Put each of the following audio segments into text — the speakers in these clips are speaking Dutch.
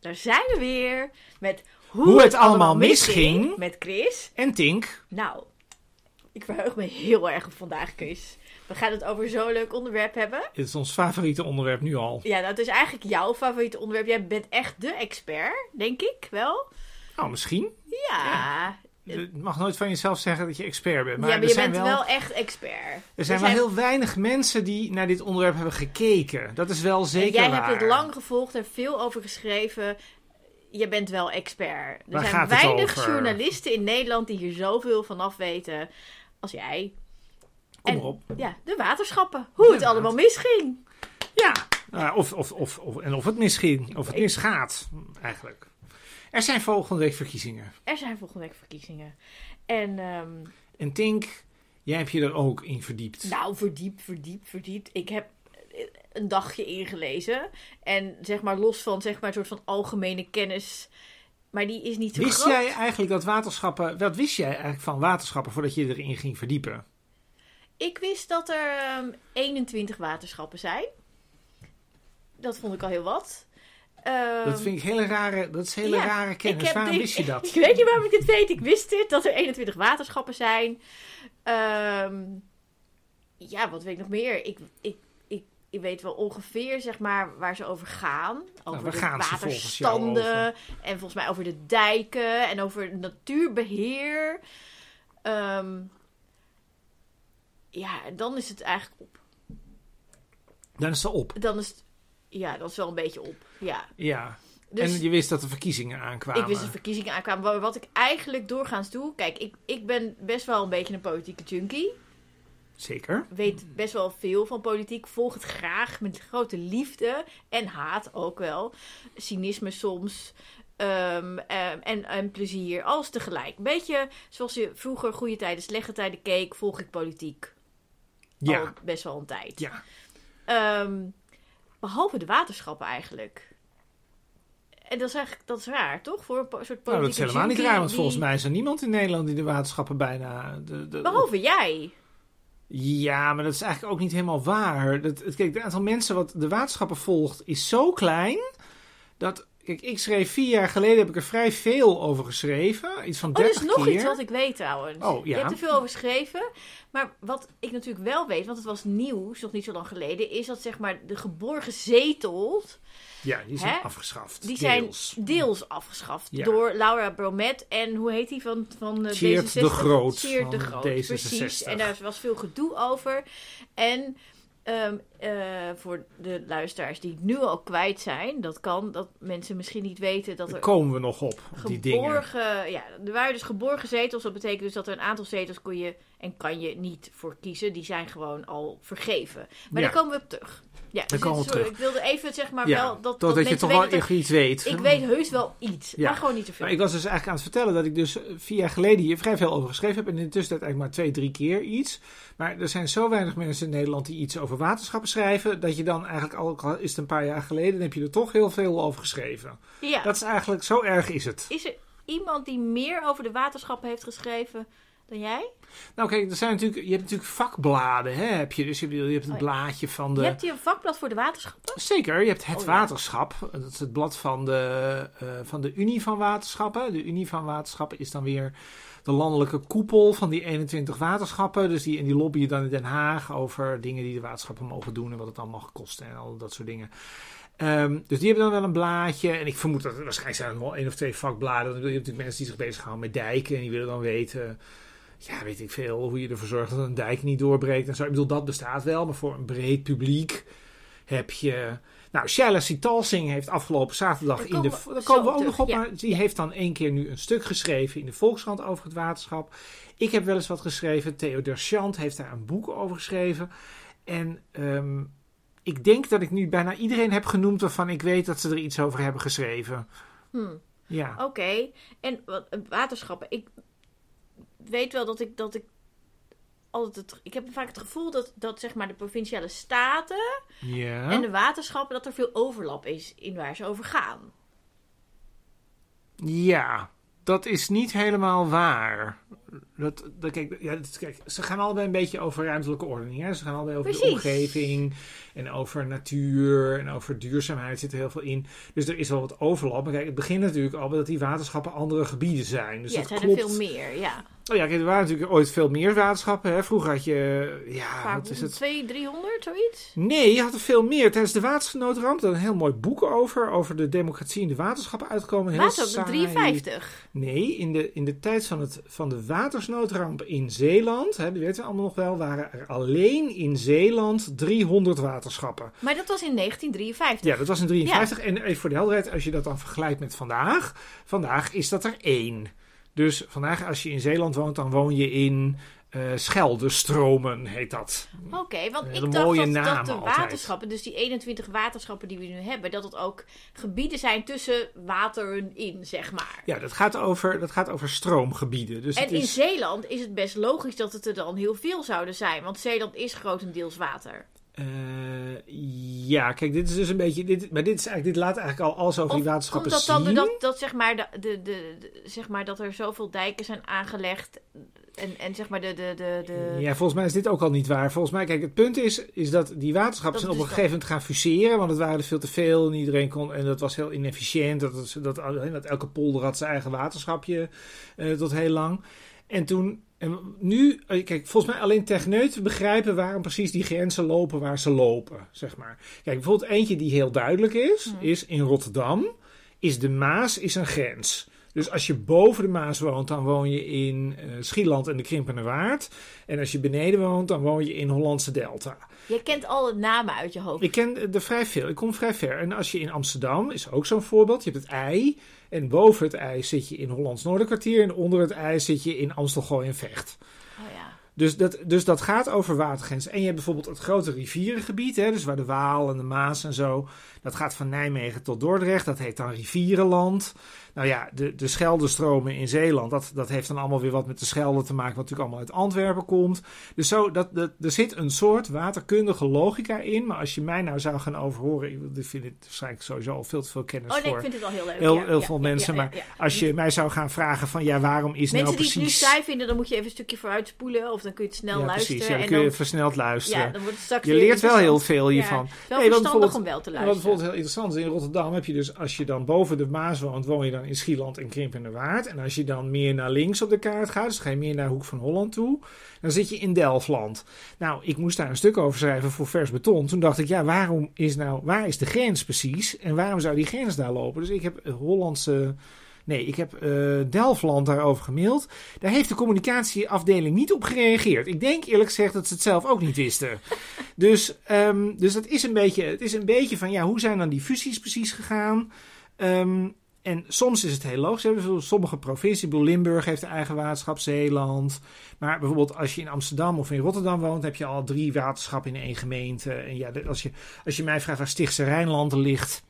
Daar zijn we weer met hoe, Hoe het allemaal misging. Met Chris. En Tink. Nou, ik verheug me heel erg op vandaag, Chris. We gaan het over zo'n leuk onderwerp hebben. Dit is ons favoriete onderwerp nu al. Ja, dat is eigenlijk jouw favoriete onderwerp. Jij bent echt de expert, denk ik wel. Nou, misschien. Ja, Je mag nooit van jezelf zeggen dat je expert bent. Maar, ja, maar je bent wel, wel echt expert. er zijn wel heel weinig mensen die naar dit onderwerp hebben gekeken. Dat is wel zeker jij waar. hebt het lang gevolgd en veel over geschreven. Je bent wel expert. Er Waar zijn weinig journalisten in Nederland die hier zoveel van af weten als jij. Kom en, erop. Ja, de waterschappen. Hoe het allemaal misging. Ja, nou, of, of, of, of, en of het misschien, of het Ik- misgaat, eigenlijk. Er zijn volgende week verkiezingen. Er zijn volgende week verkiezingen. En ehm, En Tink, jij hebt je er ook in verdiept. nou, verdiept, verdiept, verdiept. Ik heb eh, een dagje ingelezen. En zeg maar los van zeg maar een soort van algemene kennis. Maar die is niet zo wist groot. jij eigenlijk dat waterschappen... Wat wist jij eigenlijk van waterschappen voordat je erin ging verdiepen? Ik wist dat er ehm, 21 waterschappen zijn. Dat vond ik al heel wat. Ehm, Dat vind ik hele rare, dat is hele ja, rare kennis. Waarom dit- wist je dat? Ik weet niet waarom ik dit weet. Ik wist dit, dat er 21 waterschappen zijn. Ehm, ja, wat weet ik nog meer? Ik, ik, ik, ik weet wel ongeveer, zeg maar, waar ze over gaan. Over waar de gaan volgens waterstanden. En volgens mij over de dijken. En over natuurbeheer. Ehm, ja, dan is het eigenlijk op. Dan is het op. Dan is het, ja, dat is wel een beetje op. Ja. Ja. Dus en je wist dat er verkiezingen aankwamen. ik wist dat verkiezingen aankwamen. Wa- Wat ik eigenlijk doorgaans doe. Kijk, ik, ik ben best wel een beetje een politieke junkie. Zeker. Weet best wel veel van politiek. Volg het graag met grote liefde. En haat ook wel. Cynisme soms. ehm, ehm, en, en plezier. Alles tegelijk. Een beetje zoals je vroeger goede tijden, slechte tijden keek. Volg ik politiek. Al Ja. best wel een tijd. Ja. Ehm, behalve de waterschappen eigenlijk. En dat is eigenlijk dat is raar, toch? Voor een soort politieke Nou, dat is helemaal niet raar, want die- volgens mij is er niemand in Nederland die de waterschappen bijna... De, de, Behalve jij. Ja, maar dat is eigenlijk ook niet helemaal waar. Dat, het, kijk, het aantal mensen wat de waterschappen volgt is zo klein dat. Kijk, ik schreef vier jaar geleden, heb ik er vrij veel over geschreven. Iets van Oh, er 30 is nog keer. iets wat ik weet trouwens. Oh, ja. Je hebt er veel over geschreven. Maar wat ik natuurlijk wel weet, want het was nieuws, nog niet zo lang geleden, is dat zeg maar de geborgen zetels, Ja, die zijn Hè? afgeschaft. die deels. zijn deels afgeschaft. Ja. Door Laura Bromet en hoe heet die van, van eh, Tjeerd D66? de Groot de Groot, D66. precies. En daar was veel gedoe over. En ehm, eh, voor de luisteraars die nu al kwijt zijn, dat kan, dat mensen misschien niet weten dat er komen we nog op, die dingen. ja, er waren dus geborgen zetels. Dat betekent dus dat er een aantal zetels kon je en kan je niet voor kiezen. Die zijn gewoon al vergeven. Maar Ja. daar komen we op terug. Ja, dus komen we sorry, terug. Ik wilde even zeg maar ja, wel dat, dat totdat je toch wel dat iets weet. Ik weet heus wel iets, Ja. maar gewoon niet te veel. Maar ik was dus eigenlijk aan het vertellen dat ik dus eh, vier jaar geleden hier vrij veel over geschreven heb. En in de tussentijd eigenlijk maar twee, drie keer iets. Maar er zijn zo weinig mensen in Nederland die iets over waterschappen schrijven. Dat je dan eigenlijk al, al is het een paar jaar geleden, dan heb je er toch heel veel over geschreven. ja. Dat is eigenlijk, zo erg is het. Is er iemand die meer over de waterschappen heeft geschreven dan jij? Nou kijk, er zijn natuurlijk, je hebt natuurlijk vakbladen. Hè, heb je, dus je, je hebt een Oh ja. blaadje van de... Je hebt hier een vakblad voor de waterschappen? Zeker, je hebt het Oh, ja. waterschap. Dat is het blad van de, eh, van de Unie van Waterschappen. De Unie van Waterschappen is dan weer de landelijke koepel van die 21 waterschappen. Dus die, en die lobbyen dan in Den Haag over dingen die de waterschappen mogen doen en wat het allemaal mag kosten en al dat soort dingen. Ehm, dus die hebben dan wel een blaadje. En ik vermoed dat er waarschijnlijk zijn er wel één of twee vakbladen. Want je hebt natuurlijk mensen die zich bezighouden met dijken. En die willen dan weten, ja, weet ik veel, hoe je ervoor zorgt dat een dijk niet doorbreekt. En zo. Ik bedoel, dat bestaat wel. Maar voor een breed publiek heb je... Nou, Shaila Sitalsing heeft afgelopen zaterdag in de... Daar komen we ook nog op. ja. Maar die heeft dan één keer nu een stuk geschreven in de Volkskrant over het waterschap. Ik heb wel eens wat geschreven. Theo Derchant heeft daar een boek over geschreven. En ehm, ik denk dat ik nu bijna iedereen heb genoemd waarvan ik weet dat ze er iets over hebben geschreven. Hm. Ja. Oké, en wat, eh, waterschappen. Ik weet wel dat ik, dat ik altijd het, ik heb vaak het gevoel dat, dat zeg maar de provinciale staten Ja. en de waterschappen, dat er veel overlap is in waar ze over gaan. Ja, dat is niet helemaal waar. Dat, dat, kijk, ja, dat- kijk, ze gaan allebei een beetje over ruimtelijke ordening. Hè? Ze gaan allebei over de omgeving en over natuur en over duurzaamheid zit er heel veel in. Dus er is wel wat overlap. Maar kijk, het begint natuurlijk al dat die waterschappen andere gebieden zijn. Dus ja, dat zijn klopt. er veel meer, ja. Oh ja, kijk, er waren natuurlijk ooit veel meer waterschappen. Hè? Vroeger had je, ja, Vaak wat is het? 200, 300, zoiets. Nee, je had er veel meer. Tijdens de watersnoodramp, daar een heel mooi boek over, over de democratie in de waterschappen uitkomen. De saai. 53. Nee, in de, in de tijd van, het, van de watersnoodramp in Zeeland, hè, die weten we allemaal nog wel, waren er alleen in Zeeland 300 waterschappen. Maar dat was in 1953. Ja, dat was in 53. En even voor de helderheid, als je dat dan vergelijkt met vandaag, vandaag is dat er één. Dus vandaag, als je in Zeeland woont, dan woon je in eh Scheldestromen, heet dat. Oké, want ik dacht dat, dat de altijd. waterschappen, dus die 21 waterschappen die we nu hebben, dat het ook gebieden zijn tussen wateren in, zeg maar. Ja, dat gaat over, dat gaat over stroomgebieden. Dus en het in is, Zeeland is het best logisch dat het er dan heel veel zouden zijn, want Zeeland is grotendeels water. eh, ja, kijk, dit is dus een beetje. Dit, maar dit, is eigenlijk, dit laat eigenlijk al alles over die waterschappen omdat dan zien. dat, dat, zeg maar, de, de, de- zeg maar dat er zoveel dijken zijn aangelegd en, en zeg maar de... de, de, de Ja, volgens mij is dit ook al niet waar. Volgens mij, kijk, het punt is, is dat die waterschappen zijn op een gegeven moment gaan fuseren, want het waren er veel te veel en iedereen kon, en dat was heel inefficiënt. Dat, dat, dat elke polder had zijn eigen waterschapje eh, tot heel lang. En toen, en nu, eh, kijk, volgens mij alleen techneuten begrijpen waarom precies die grenzen lopen waar ze lopen, zeg maar. Kijk, bijvoorbeeld eentje die heel duidelijk is, Mhm. is in Rotterdam, is de Maas is een grens. Dus als je boven de Maas woont, dan woon je in eh, Schieland en de Krimpende Waard. En als je beneden woont, dan woon je in Hollandse Delta. Je kent alle namen uit je hoofd. Ik ken er vrij veel. Ik kom vrij ver. En als je in Amsterdam, is ook zo'n voorbeeld. Je hebt het ei. En boven het ei zit je in Hollands Noorderkwartier. En onder het ei zit je in Amstelgooi en Vecht. Oh ja. Dus dat, dus dat gaat over watergrenzen. En je hebt bijvoorbeeld het grote rivierengebied, hè, dus waar de Waal en de Maas en zo. Dat gaat van Nijmegen tot Dordrecht. Dat heet dan Rivierenland. Nou ja, de, de Scheldestromen in Zeeland, dat, dat heeft dan allemaal weer wat met de Schelde te maken, wat natuurlijk allemaal uit Antwerpen komt. Dus zo, dat, dat, er zit een soort waterkundige logica in. Maar als je mij nou zou gaan overhoren, ik vind het waarschijnlijk sowieso al veel te veel kennis Oh nee, ik vind het wel heel leuk. heel, ja, heel ja, veel ja, mensen. maar als je mij zou gaan vragen van ja, waarom is Mensen nou die het nu precies... saai vinden, dan moet je even een stukje vooruit spoelen. Of dan kun je het snel ja, luisteren. precies. Ja, dan en kun je dan, versneld luisteren. ja, dan wordt het straks Je leert wel heel veel Ja, hiervan. is wel Nee, verstandig om wel te wat luisteren. bijvoorbeeld heel interessant is, in Rotterdam heb je dus, als je dan boven de Maas woont, woon je dan in Schieland en Krimp en de Waard. En als je dan meer naar links op de kaart gaat, dus ga je meer naar Hoek van Holland toe, dan zit je in Delftland. Nou, ik moest daar een stuk over schrijven voor vers beton. Toen dacht ik, ja, waarom is nou, waar is de grens precies? En waarom zou die grens daar lopen? Dus ik heb Hollandse... Nee, ik heb eh Delftland daarover gemaild. Daar heeft de communicatieafdeling niet op gereageerd. Ik denk eerlijk gezegd dat ze het zelf ook niet wisten. Dus, ehm, dus dat is een beetje, het is een beetje van, ja, hoe zijn dan die fusies precies gegaan? Ehm, en soms is het heel logisch. sommige provincies, Limburg heeft een eigen waterschap, Zeeland. Maar bijvoorbeeld als je in Amsterdam of in Rotterdam woont, heb je al drie waterschappen in één gemeente. En ja, als je, als je mij vraagt waar Stichtse Rijnlanden ligt,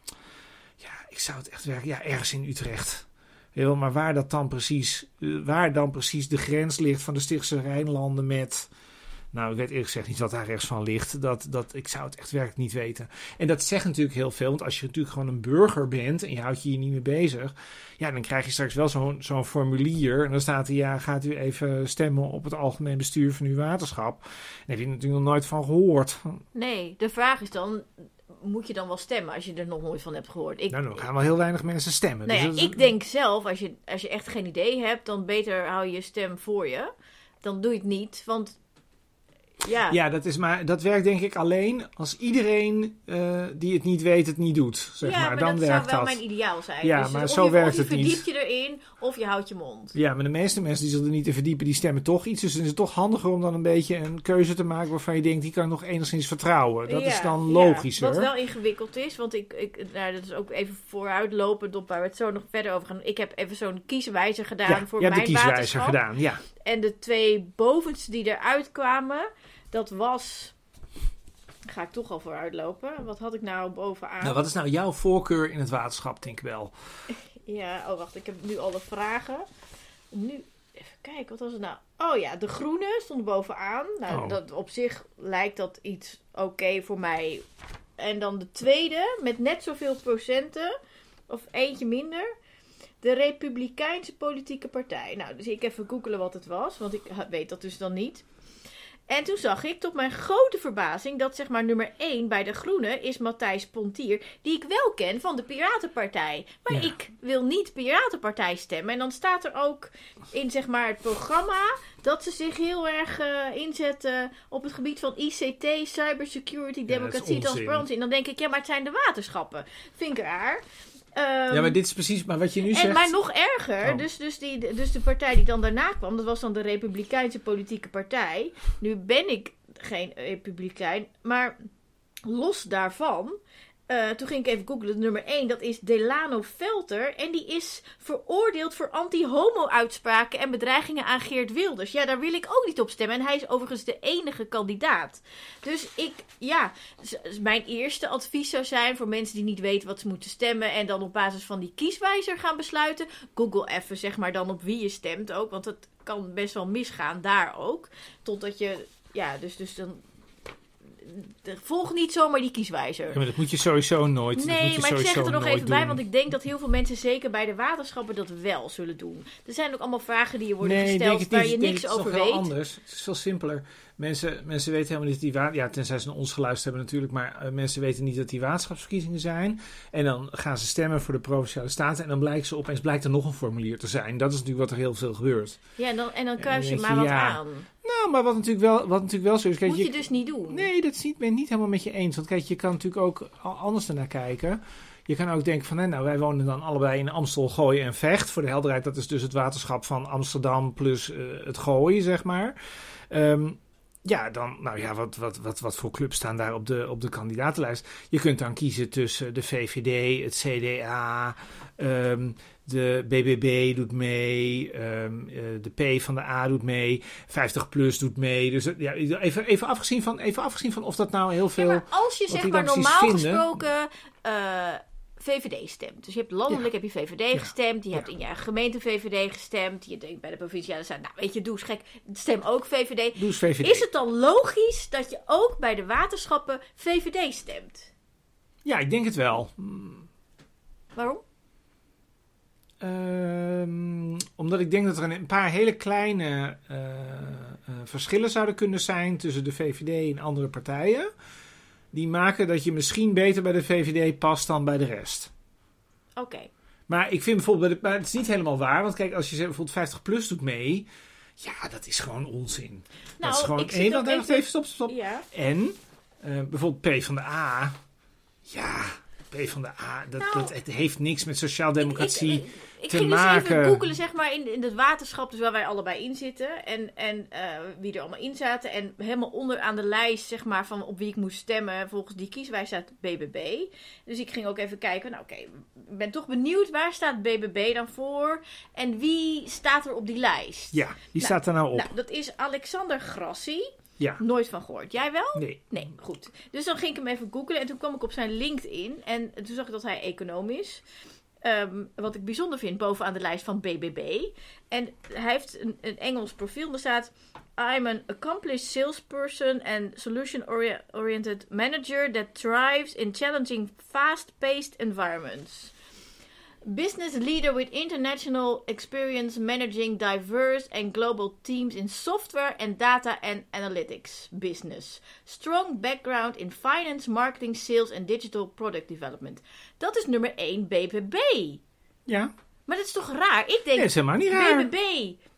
ja, ik zou het echt werken, ja, ergens in Utrecht. Maar waar dat dan precies, eh, waar dan precies de grens ligt van de Stichtse Rijnlanden met, nou, ik weet eerlijk gezegd niet wat daar rechts van ligt. Dat, dat, ik zou het echt werkelijk niet weten. En dat zegt natuurlijk heel veel, want als je natuurlijk gewoon een burger bent en je houdt je hier niet mee bezig, ja, dan krijg je straks wel zo'n zo'n formulier en dan staat er, ja, gaat u even stemmen op het algemeen bestuur van uw waterschap. Daar heb je natuurlijk nog nooit van gehoord. Nee, de vraag is dan, moet je dan wel stemmen als je er nog nooit van hebt gehoord? Ik, Nou, dan gaan wel heel weinig mensen stemmen. nou Dus ik denk zelf, als je, als je echt geen idee hebt, dan beter hou je je stem voor je. Dan doe je het niet, want ja, Ja, dat, is maar, dat werkt denk ik alleen als iedereen eh, die het niet weet het niet doet. Zeg Ja, maar. Dan dat werkt zou wel dat. mijn ideaal zijn. Ja, Dus maar of zo je, werkt of je het niet. verdiept je erin, of je houdt je mond. Ja, maar de meeste mensen die zich er niet in verdiepen, die stemmen toch iets. Dus het is toch handiger om dan een beetje een keuze te maken waarvan je denkt, die kan ik nog enigszins vertrouwen. Dat Ja, is dan ja. logischer. Wat wel ingewikkeld is, want ik, ik nou, dat is ook even vooruitlopend op waar we het zo nog verder over gaan. Ik heb even zo'n kieswijzer gedaan ja, voor je hebt de mijn kieswijzer waterschap. gedaan. Ja. En de twee bovenste die eruit kwamen, dat was... Ga ik toch al vooruitlopen. Wat had ik nou bovenaan? Nou, wat is nou jouw voorkeur in het waterschap, Tinkerbell? Ja, oh wacht, ik heb nu alle vragen. Nu, even kijken, wat was het nou? Oh ja, de groene stond bovenaan. Nou, Oh. dat, op zich lijkt dat iets oké voor mij. En dan de tweede, met net zoveel procenten, of eentje minder. De Republikeinse Politieke Partij. Nou, dus ik even googelen wat het was, want ik weet dat dus dan niet. En toen zag ik tot mijn grote verbazing dat zeg maar nummer 1 bij de Groenen is Matthijs Pontier, die ik wel ken van de Piratenpartij. Maar Ja. ik wil niet Piratenpartij stemmen. En dan staat er ook in zeg maar het programma dat ze zich heel erg eh, inzetten op het gebied van ICT, cybersecurity, democratie, onzin. transparantie. En dan denk ik, ja, maar het zijn de waterschappen. Vind ik raar. Ehm, ja, maar dit is precies maar wat je nu en, zegt. maar nog erger, Oh. dus, dus, die, dus de partij die dan daarna kwam, dat was dan de Republikeinse Politieke Partij. Nu ben ik geen Republikein, maar los daarvan. Eh, toen ging ik even googlen. Nummer 1, dat is Delano Velter. En die is veroordeeld voor anti-homo-uitspraken en bedreigingen aan Geert Wilders. Ja, daar wil ik ook niet op stemmen. En hij is overigens de enige kandidaat. Dus ik, ja, mijn eerste advies zou zijn voor mensen die niet weten wat ze moeten stemmen. En dan op basis van die kieswijzer gaan besluiten. Google even, zeg maar, dan op wie je stemt ook. Want het kan best wel misgaan daar ook. Totdat je, ja, dus, dus dan. Volg niet zomaar die kieswijzer. Ja, maar dat moet je sowieso nooit. dat moet Nee, maar ik zeg het er nog even bij, want ik denk dat heel veel mensen, zeker bij de waterschappen, dat wel zullen doen. Er zijn ook allemaal vragen die je worden nee, gesteld het waar je niks het is over nog heel weet. anders. Het is veel simpeler. Mensen, mensen weten helemaal niet dat die Ja, tenzij ze naar ons geluisterd hebben natuurlijk. Maar eh, mensen weten niet dat die waterschapsverkiezingen zijn. En dan gaan ze stemmen voor de Provinciale Staten. En dan blijkt ze opeens blijkt er nog een formulier te zijn. Dat is natuurlijk wat er heel veel gebeurt. Ja, en dan, en dan kruis je maar wat ja, aan. Nou, maar wat natuurlijk wel, wat natuurlijk wel zo is. Kijk, Moet je dus niet doen. Nee, dat is niet, ben ik niet helemaal met je eens. Want kijk, je kan natuurlijk ook anders ernaar kijken. Je kan ook denken van, hè, nou, wij wonen dan allebei in Amstel, Gooi en Vecht. Voor de helderheid, dat is dus het waterschap van Amsterdam plus eh, het Gooi, zeg maar. Ehm, ja, dan, nou ja, wat, wat, wat, wat voor clubs staan daar op de, op de kandidatenlijst? Je kunt dan kiezen tussen de VVD, het CDA, ehm, de BBB doet mee, ehm, eh, de P van de A doet mee, 50 plus doet mee. Dus eh, ja, even, even, afgezien van, even afgezien van of dat nou heel Ja, veel... maar als je zeg maar normaal vinden. gesproken eh, VVD stemt. Dus je hebt landelijk heb je VVD Ja. gestemd. Je Ja. hebt in je gemeente VVD gestemd. Je denkt bij de provinciale staat, nou weet je, doe eens gek. Stem ook VVD. Doe VVD. Is het dan logisch dat je ook bij de waterschappen VVD stemt? Ja, ik denk het wel. Waarom? Ehm, omdat ik denk dat er een, een paar hele kleine eh, eh, verschillen zouden kunnen zijn tussen de VVD en andere partijen. Die maken dat je misschien beter bij de VVD past dan bij de rest. Oké. Maar ik vind bijvoorbeeld, maar het is niet helemaal waar. Want kijk, als je bijvoorbeeld 50 plus doet mee. Ja, dat is gewoon onzin. dat is gewoon. Nou, ik zit Even, wacht even- even, stop, stop. Ja. En eh, bijvoorbeeld P van de A. Ja, P van de A. Dat, Nou, dat, het heeft niks met sociaaldemocratie. Ik, ik, ik te ging dus maken. even googelen, zeg maar, in, in het waterschap, dus waar wij allebei in zitten. En, en eh, wie er allemaal in zaten. En helemaal onder aan de lijst, zeg maar, van op wie ik moest stemmen. Volgens die kieswijze staat BBB. Dus ik ging ook even kijken. Nou, oké, ik ben toch benieuwd, waar staat BBB dan voor? En wie staat er op die lijst? Ja, die staat er nou op. Nou, dat is Alexander Grassi. Ja, Nooit van gehoord. Jij wel? nee. Nee, goed. Dus dan ging ik hem even googlen en toen kwam ik op zijn LinkedIn en toen zag ik dat hij econoom is. Ehm, wat ik bijzonder vind bovenaan de lijst van BBB. En hij heeft een, een Engels profiel. Er staat: I'm an accomplished salesperson and solution-oriented manager that thrives in challenging, fast-paced environments. Business leader with international experience managing diverse and global teams in software and data and analytics business. Strong background in finance, marketing, sales and digital product development. Dat is nummer 1 BBB. Ja, Maar dat is toch raar? Ik nee, denk dat is helemaal niet raar. BBB.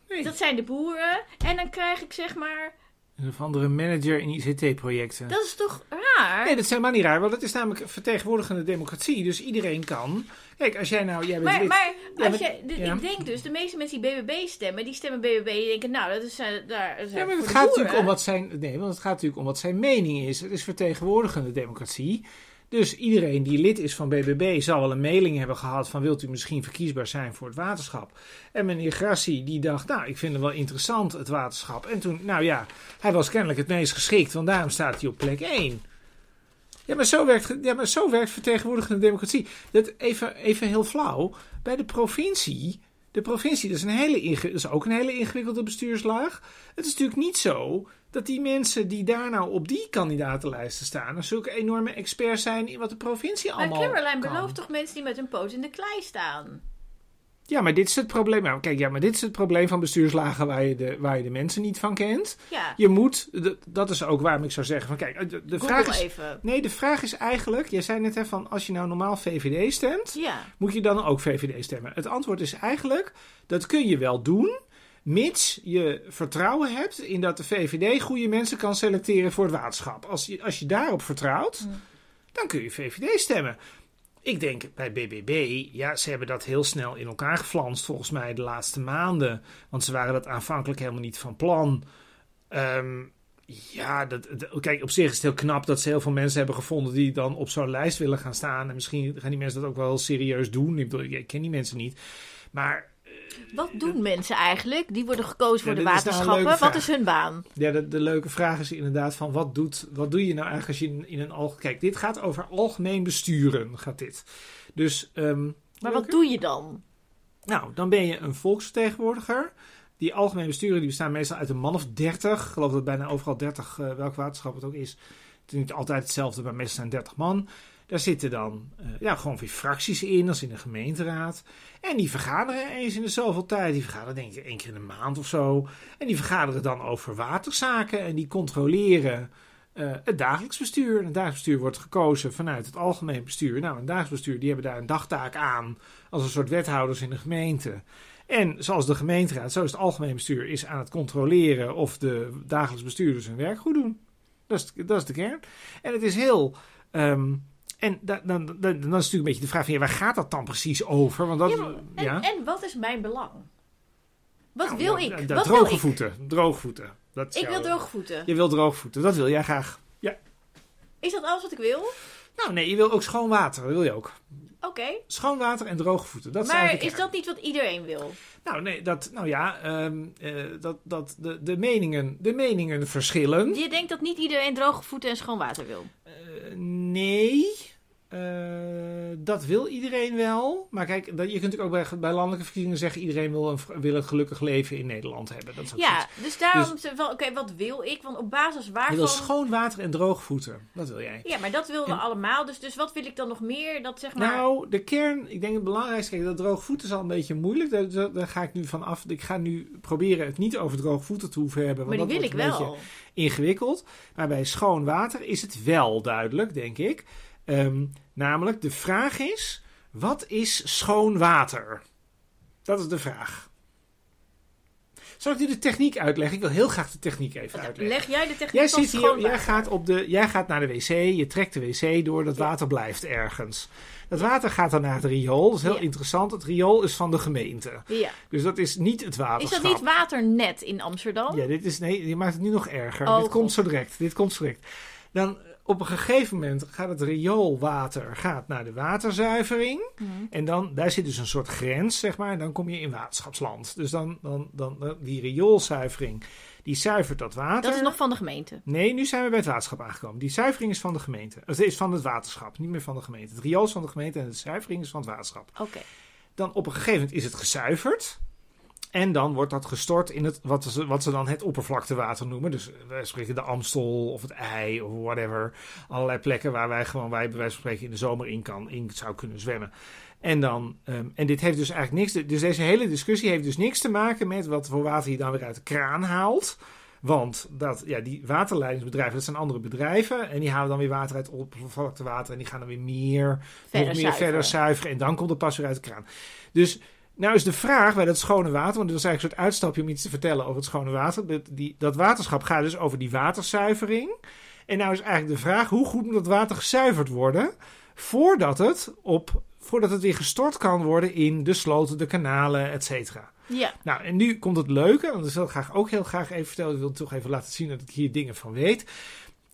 Nee. Dat zijn de boeren. En dan krijg ik zeg maar. Een of andere manager in ICT-projecten. Dat is toch raar? Nee, dat is helemaal niet raar, want het is namelijk vertegenwoordigende democratie. Dus iedereen kan. Kijk, als jij nou. Jij bent Maar, maar Ja, als maar- jij, de- ja. ik denk dus, de meeste mensen die BBB stemmen, die stemmen BBB. Die denken, nou, dat is eh, daar. Dat is Ja, maar het gaat boeren. natuurlijk om wat zijn. Nee, want het gaat natuurlijk om wat zijn mening is. Het is vertegenwoordigende democratie. Dus iedereen die lid is van BBB zal wel een mailing hebben gehad van wilt u misschien verkiesbaar zijn voor het waterschap. En meneer Grassi die dacht, nou ik vind het wel interessant het waterschap. En toen, nou ja, hij was kennelijk het meest geschikt, want daarom staat hij op plek 1. Ja, maar zo werkt, ja, maar zo werkt vertegenwoordigende democratie. Dat even, even heel flauw. Bij de provincie, de provincie dat is, een hele dat is ook een hele ingewikkelde bestuurslaag. Het is natuurlijk niet zo dat die mensen die daar nou op die kandidatenlijsten staan, er zulke enorme experts zijn in wat de provincie Maar allemaal Caroline kan. belooft toch mensen die met hun poot in de klei staan? Ja, maar dit is het probleem. Nou, kijk, ja, maar dit is het probleem van bestuurslagen waar je de, waar je de mensen niet van kent. Ja, Je moet, dat is ook waarom ik zou zeggen van kijk, de, de vraag is... even. Nee, de vraag is eigenlijk, jij zei net hè, van als je nou normaal VVD stemt, Ja, moet je dan ook VVD stemmen? Het antwoord is eigenlijk, dat kun je wel doen, mits je vertrouwen hebt in dat de VVD goede mensen kan selecteren voor het waterschap. Als je, als je daarop vertrouwt, dan kun je VVD stemmen. Ik denk bij BBB, ja, ze hebben dat heel snel in elkaar geflanst volgens mij de laatste maanden. Want ze waren dat aanvankelijk helemaal niet van plan. Ehm, ja, dat, dat- kijk, op zich is het heel knap dat ze heel veel mensen hebben gevonden die dan op zo'n lijst willen gaan staan. En misschien gaan die mensen dat ook wel serieus doen. Ik, bedoel, ik ken die mensen niet. Maar wat doen mensen eigenlijk? Die worden gekozen voor Ja, de nou waterschappen. Wat is hun baan? Ja, de, de leuke vraag is inderdaad van wat, doet, wat doe je nou eigenlijk als je in, in een algemeen... Kijk, dit gaat over algemeen besturen, gaat dit. Dus, ehm, Maar wat doe je dan? nou, dan ben je een volksvertegenwoordiger. Die algemeen besturen die bestaan meestal uit een man of dertig. Ik geloof dat bijna overal 30, eh, welk waterschap het ook is. Het is niet altijd hetzelfde, maar meestal zijn 30 man. Daar zitten dan eh, ja, gewoon weer fracties in, als in de gemeenteraad. En die vergaderen eens in de zoveel tijd. Die vergaderen denk ik één keer in de maand of zo. En die vergaderen dan over waterzaken. En die controleren eh, het dagelijks bestuur. En het dagelijks bestuur wordt gekozen vanuit het algemeen bestuur. Nou, een dagelijks bestuur die hebben daar een dagtaak aan. Als een soort wethouders in de gemeente. En zoals de gemeenteraad, zo is het algemeen bestuur is aan het controleren of de dagelijks bestuurders hun werk goed doen. Dat is, dat is de kern. En het is heel. ehm, en da- dan, dan, dan is natuurlijk een beetje de vraag van ja, waar gaat dat dan precies over? Want dat, Ja, maar- en, ja. en wat is mijn belang? Wat Nou, wil ja, ik? Wat wil droge ik? voeten. Droge voeten. Dat Ik wil jouw- droogvoeten. Je wil droge voeten. Dat wil jij graag. Is dat alles wat ik wil? Nou nee, je wil ook schoon water. Dat wil je ook. Oké. Schoon water en droge voeten. Dat is Maar is kern. dat niet wat iedereen wil? Nou nee, dat, nou ja, ehm, eh, dat, dat de, de, meningen, de meningen verschillen. Je denkt dat niet iedereen droge voeten en schoon water wil. Eh, nee, dat wil iedereen wel. Maar kijk, dat, je kunt natuurlijk ook bij, bij landelijke verkiezingen zeggen... iedereen wil een, wil een gelukkig leven in Nederland hebben. Dat is ook Ja, dus daarom... wel, Oké, wat wil ik? Want op basis Je waarvan... wil schoon water en droge voeten. Dat wil jij. Ja, maar dat willen we allemaal. Dus, dus wat wil ik dan nog meer? Dat zeg maar... Nou, de kern, ik denk het belangrijkste, kijk, dat droge voeten is al een beetje moeilijk. Daar, daar, daar ga ik nu van af. Ik ga nu proberen het niet over droge voeten te hoeven hebben. maar Want die wil dat ik wordt een wel. ingewikkeld. Maar bij schoon water is het wel duidelijk, denk ik. Ehm, namelijk, de vraag is: wat is schoon water? Dat is de vraag. Zal ik nu de techniek uitleggen? Ik wil heel graag de techniek even uitleggen. Leg jij de techniek Jij van zit hier, jij water? gaat, op de, jij gaat naar de wc, je trekt de wc door, dat water blijft ergens. Dat water gaat dan naar het riool, dat is heel Ja. interessant. Het riool is van de gemeente. Ja. Dus dat is niet het Is waterschap. dat niet waternet in Amsterdam? Ja, dit is, nee, je maakt het nu nog erger. Oh, dit komt zo direct. Dit komt zo direct. Dan op een gegeven moment gaat het rioolwater gaat naar de waterzuivering. Mhm. En dan, daar zit dus een soort grens, zeg maar. En dan kom je in waterschapsland. Dus dan, dan, dan, die rioolzuivering, die zuivert dat water. Dat is nog van de gemeente. Nee, nu zijn we bij het waterschap aangekomen. Die zuivering is van de gemeente. Het is van het waterschap, niet meer van de gemeente. Het riool is van de gemeente en de zuivering is van het waterschap. Oké. Dan op een gegeven moment is het gezuiverd. En dan wordt dat gestort in het, wat ze, wat ze dan het oppervlaktewater noemen. Dus wij spreken de Amstel of het IJ of whatever. Allerlei plekken waar wij gewoon, wij bij wijze van spreken in de zomer in, kan, in zou kunnen zwemmen. En, dan, ehm, en dit heeft dus eigenlijk niks. Dus deze hele discussie heeft dus niks te maken met wat voor water je dan weer uit de kraan haalt. Want dat, ja, die waterleidingsbedrijven, dat zijn andere bedrijven. En die halen dan weer water uit oppervlaktewater. En die gaan dan weer meer, Verder nog meer zuiveren. verder zuiveren. En dan komt het pas weer uit de kraan. Dus nou is de vraag bij dat schone water, want dit was eigenlijk een soort uitstapje om iets te vertellen over het schone water. Dat, die, dat waterschap gaat dus over die waterzuivering. En nou is eigenlijk de vraag, hoe goed moet dat water gezuiverd worden voordat het, op, voordat het weer gestort kan worden in de sloten, de kanalen, et cetera. Ja. Nou, en nu komt het leuke, want ik wil graag ook heel graag even vertellen. Ik wil toch even laten zien dat ik hier dingen van weet.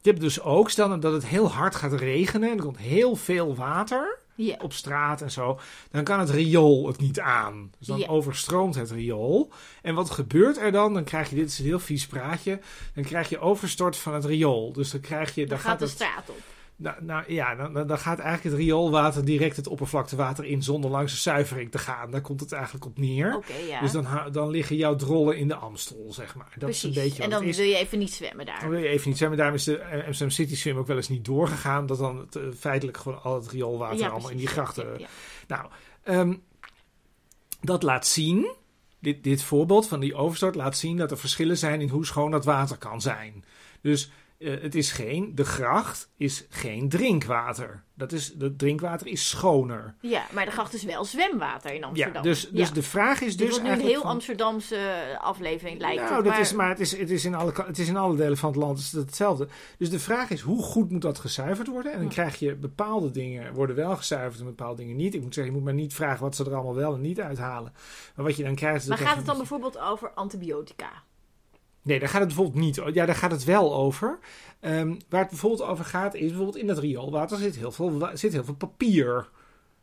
Je hebt dus ook, stel nou dat het heel hard gaat regenen en er komt heel veel water Op straat en zo, dan kan het riool het niet aan. Dus dan overstroomt het riool. En wat gebeurt er dan? Dan krijg je, dit is een heel vies praatje, dan krijg je overstort van het riool. Dus dan krijg je, Dan gaat de het, straat op. nou, nou ja, dan, dan- gaat eigenlijk het rioolwater direct het oppervlaktewater in zonder langs de zuivering te gaan. Daar komt het eigenlijk op neer. Ja. Dus dan, dan liggen jouw drollen in de Amstel, zeg maar. Dat Precies. is een beetje en dan wil je even niet zwemmen daar. Dan wil je even niet zwemmen. Daarom is de eh, Amsterdam City Swim ook wel eens niet doorgegaan. Dat dan het, eh, feitelijk gewoon al het rioolwater allemaal in die grachten. Ja, ja. Nou, ehm, dat laat zien, dit, dit voorbeeld van die overstort laat zien dat er verschillen zijn in hoe schoon dat water kan zijn. Dus eh, het is geen, de gracht is geen drinkwater. Dat is, het drinkwater is schoner. Ja, maar de gracht is wel zwemwater in Amsterdam. Ja, dus, dus de vraag is dus Dit wordt nu een heel van- Amsterdamse aflevering lijkt nou, het. dat maar, is, maar het is, het, is in alle, het is in alle delen van het land is het hetzelfde. Dus de vraag is, hoe goed moet dat gezuiverd worden? En dan krijg je bepaalde dingen worden wel gezuiverd en bepaalde dingen niet. Ik moet zeggen, je moet maar niet vragen wat ze er allemaal wel en niet uithalen. Maar wat je dan krijgt... is maar dat gaat het dan bijvoorbeeld over antibiotica? Nee, daar gaat het bijvoorbeeld niet Ja, daar gaat het wel over. Ehm, waar het bijvoorbeeld over gaat is bijvoorbeeld in dat rioolwater zit heel veel, zit heel veel papier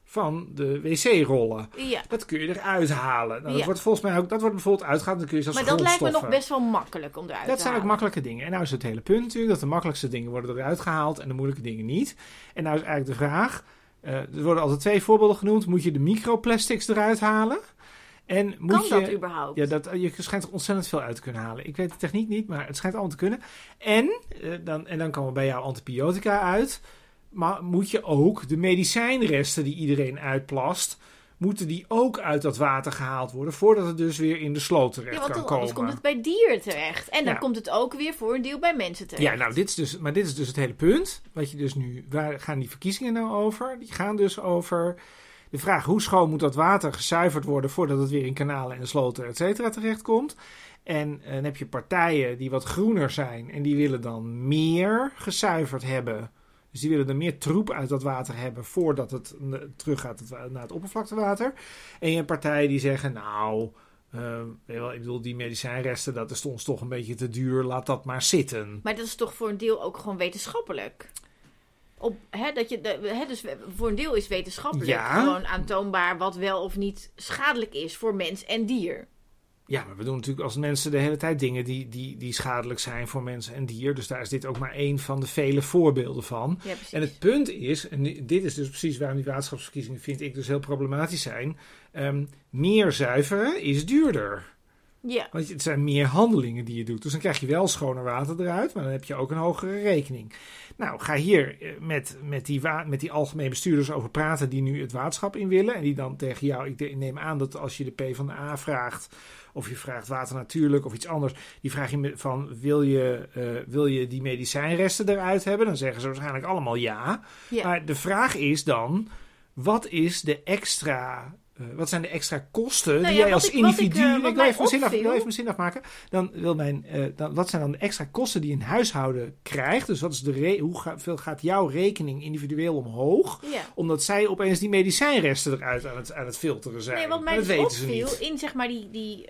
van de wc-rollen. Ja, Dat kun je eruit halen. Nou, dat Ja. wordt volgens mij ook, dat wordt bijvoorbeeld uitgehaald. Dan kun je zelfs maar dat lijkt me nog best wel makkelijk om eruit Dat te zijn ook halen. makkelijke dingen. En nou is het hele punt natuurlijk dat de makkelijkste dingen worden eruit gehaald en de moeilijke dingen niet. En nou is eigenlijk de vraag, eh, er worden altijd twee voorbeelden genoemd. Moet je de microplastics eruit halen? En moet Kan je... dat überhaupt? Ja, dat, je schijnt er ontzettend veel uit te kunnen halen. Ik weet de techniek niet, maar het schijnt allemaal te kunnen. En, eh, dan, en dan komen bij jouw antibiotica uit. Maar moet je ook de medicijnresten die iedereen uitplast... moeten die ook uit dat water gehaald worden... voordat het dus weer in de sloot terecht Ja, want kan dan, komen. anders komt het bij dieren terecht. En dan Ja. komt het ook weer voor een deel bij mensen terecht. Ja, nou, dit is dus, maar dit is dus het hele punt. Wat je dus nu, waar gaan die verkiezingen nou over? Die gaan dus over de vraag hoe schoon moet dat water gezuiverd worden voordat het weer in kanalen en sloten, et cetera, terechtkomt. En eh, dan heb je partijen die wat groener zijn en die willen dan meer gezuiverd hebben. Dus die willen er meer troep uit dat water hebben voordat het teruggaat het wa- naar het oppervlaktewater. En je hebt partijen die zeggen, nou, wel, ik bedoel, die medicijnresten, dat is ons toch een beetje te duur, laat dat maar zitten. Maar dat is toch voor een deel ook gewoon wetenschappelijk? Op, hè, dat je, de, hè, dus voor een deel is wetenschappelijk Ja. gewoon aantoonbaar wat wel of niet schadelijk is voor mens en dier. Ja, maar we doen natuurlijk als mensen de hele tijd dingen die, die, die schadelijk zijn voor mensen en dier. Dus daar is dit ook maar één van de vele voorbeelden van. Ja. En het punt is, en dit is dus precies waarom die waterschapsverkiezingen vind ik dus heel problematisch zijn. ehm, meer zuiveren is duurder. Ja. Want het zijn meer handelingen die je doet. Dus dan krijg je wel schoner water eruit, maar dan heb je ook een hogere rekening. Nou, ga hier eh, met, met, die, met die algemeen bestuurders over praten die nu het waterschap in willen. En die dan tegen jou, ik neem aan dat als je de P van de A vraagt, of je vraagt water natuurlijk of iets anders, die vraag je van wil je, eh, wil je die medicijnresten eruit hebben? Dan zeggen ze waarschijnlijk allemaal ja. ja. Maar de vraag is dan, wat is de extra... eh, wat zijn de extra kosten Nou die ja, jij als ik- wat ik, individu... eh, ik wil even, mijn zin af, ik wil opviel- even mijn zin afmaken. Dan wil mijn, eh, dan, wat zijn dan de extra kosten die een huishouden krijgt? Dus wat is de re- hoe ga- veel gaat jouw rekening individueel omhoog? ja. Omdat zij opeens die medicijnresten eruit aan het, aan het filteren zijn. Nee, wat mij dat dus opviel in zeg maar die, die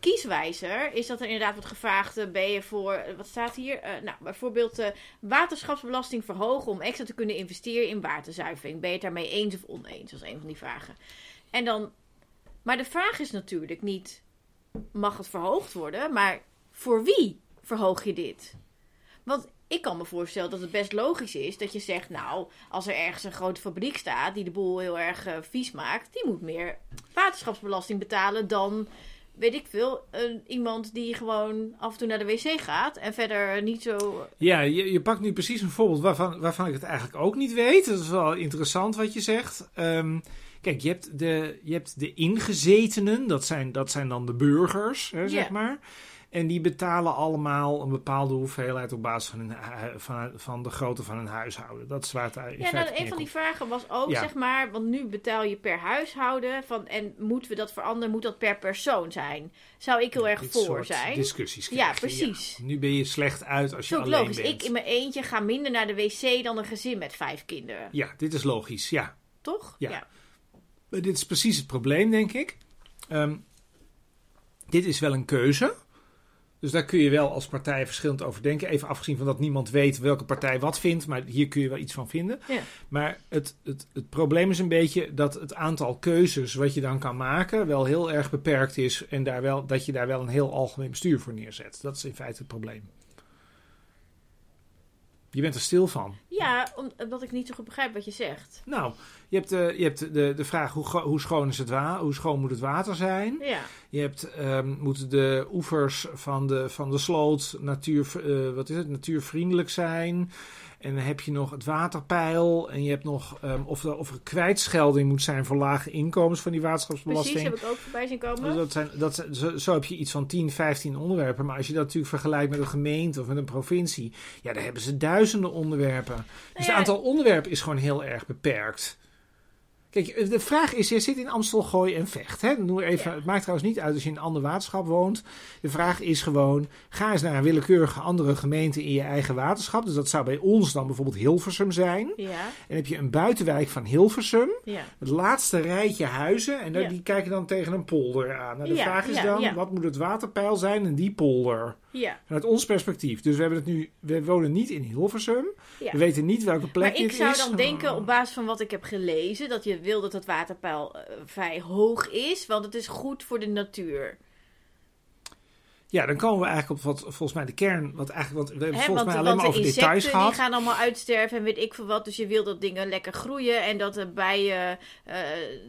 kieswijzer, is dat er inderdaad wordt gevraagd: ben je voor, wat staat hier? Nou, bijvoorbeeld waterschapsbelasting verhogen om extra te kunnen investeren in waterzuivering. Ben je het daarmee eens of oneens? Dat is een van die vragen. En dan, maar de vraag is natuurlijk niet: mag het verhoogd worden? Maar voor wie verhoog je dit? Want ik kan me voorstellen dat het best logisch is dat je zegt: Nou, als er ergens een grote fabriek staat die de boel heel erg eh, vies maakt, die moet meer waterschapsbelasting betalen dan, weet ik veel, iemand die gewoon af en toe naar de wc gaat en verder niet zo. Ja, je, je pakt nu precies een voorbeeld waarvan, waarvan ik het eigenlijk ook niet weet. Dat is wel interessant wat je zegt. Ehm, kijk, je hebt, de, je hebt de ingezetenen, dat zijn, dat zijn dan de burgers, hè, zeg maar. En die betalen allemaal een bepaalde hoeveelheid op basis van, hun, van, van de grootte van hun huishouden. Dat is waar het in Ja, nou, een van die vragen was ook, Ja. zeg maar, want nu betaal je per huishouden van, en moeten we dat veranderen? Moet dat per persoon zijn? Zou ik heel erg voor zijn? discussies Ja, precies. Nu ben je slecht uit als je alleen logisch. bent. Ik in mijn eentje ga minder naar de wc dan een gezin met vijf kinderen. Ja, dit is logisch, ja. Toch? Ja. Dit is precies het probleem, denk ik. Ehm, dit is wel een keuze. Dus daar kun je wel als partij verschillend over denken. Even afgezien van dat niemand weet welke partij wat vindt. Maar hier kun je wel iets van vinden. Ja. Maar het, het, het probleem is een beetje dat het aantal keuzes wat je dan kan maken wel heel erg beperkt is. En daar wel, dat je daar wel een heel algemeen bestuur voor neerzet. Dat is in feite het probleem. Je bent er stil van. Ja, omdat ik niet zo goed begrijp wat je zegt. Nou, je hebt, de, je hebt de, de vraag hoe, hoe schoon is het wa hoe schoon moet het water zijn? Ja. Je hebt, ehm, moeten de oevers van de, van de sloot natuur, eh, wat is het, natuurvriendelijk zijn? En dan heb je nog het waterpeil. En je hebt nog ehm, of, er, of er kwijtschelding moet zijn voor lage inkomens van die waterschapsbelasting. Precies, heb ik ook voorbij zien komen. Dus dat zijn, dat, zijn- zo, zo heb je iets van 10, 15 onderwerpen. Maar als je dat natuurlijk vergelijkt met een gemeente of met een provincie, ja, daar hebben ze duizenden onderwerpen. Dus Nou het aantal onderwerpen is gewoon heel erg beperkt. Kijk, de vraag is, je zit in Amstel, Gooi en Vecht. Hè? Noem even, Ja. Het maakt trouwens niet uit als je in een ander waterschap woont. De vraag is gewoon, ga eens naar een willekeurige andere gemeente in je eigen waterschap. Dus dat zou bij ons dan bijvoorbeeld Hilversum zijn. Ja, En heb je een buitenwijk van Hilversum. ja. Het laatste rijtje huizen. En daar, die kijken dan tegen een polder aan. Nou, de vraag is dan, wat moet het waterpeil zijn in die polder? ja. Vanuit ons perspectief. Dus we hebben het nu, we wonen niet in Hilversum. We weten niet welke plek Maar ik dit zou is. dan denken, op basis van wat ik heb gelezen, dat je wil dat het waterpeil eh, vrij hoog is, want het is goed voor de natuur. Ja, dan komen we eigenlijk op wat volgens mij de kern, wat eigenlijk, want we hebben volgens want mij alleen maar de over details insecten die gehad. gaan allemaal uitsterven en weet ik veel wat. Dus je wil dat dingen lekker groeien en dat de bijen eh,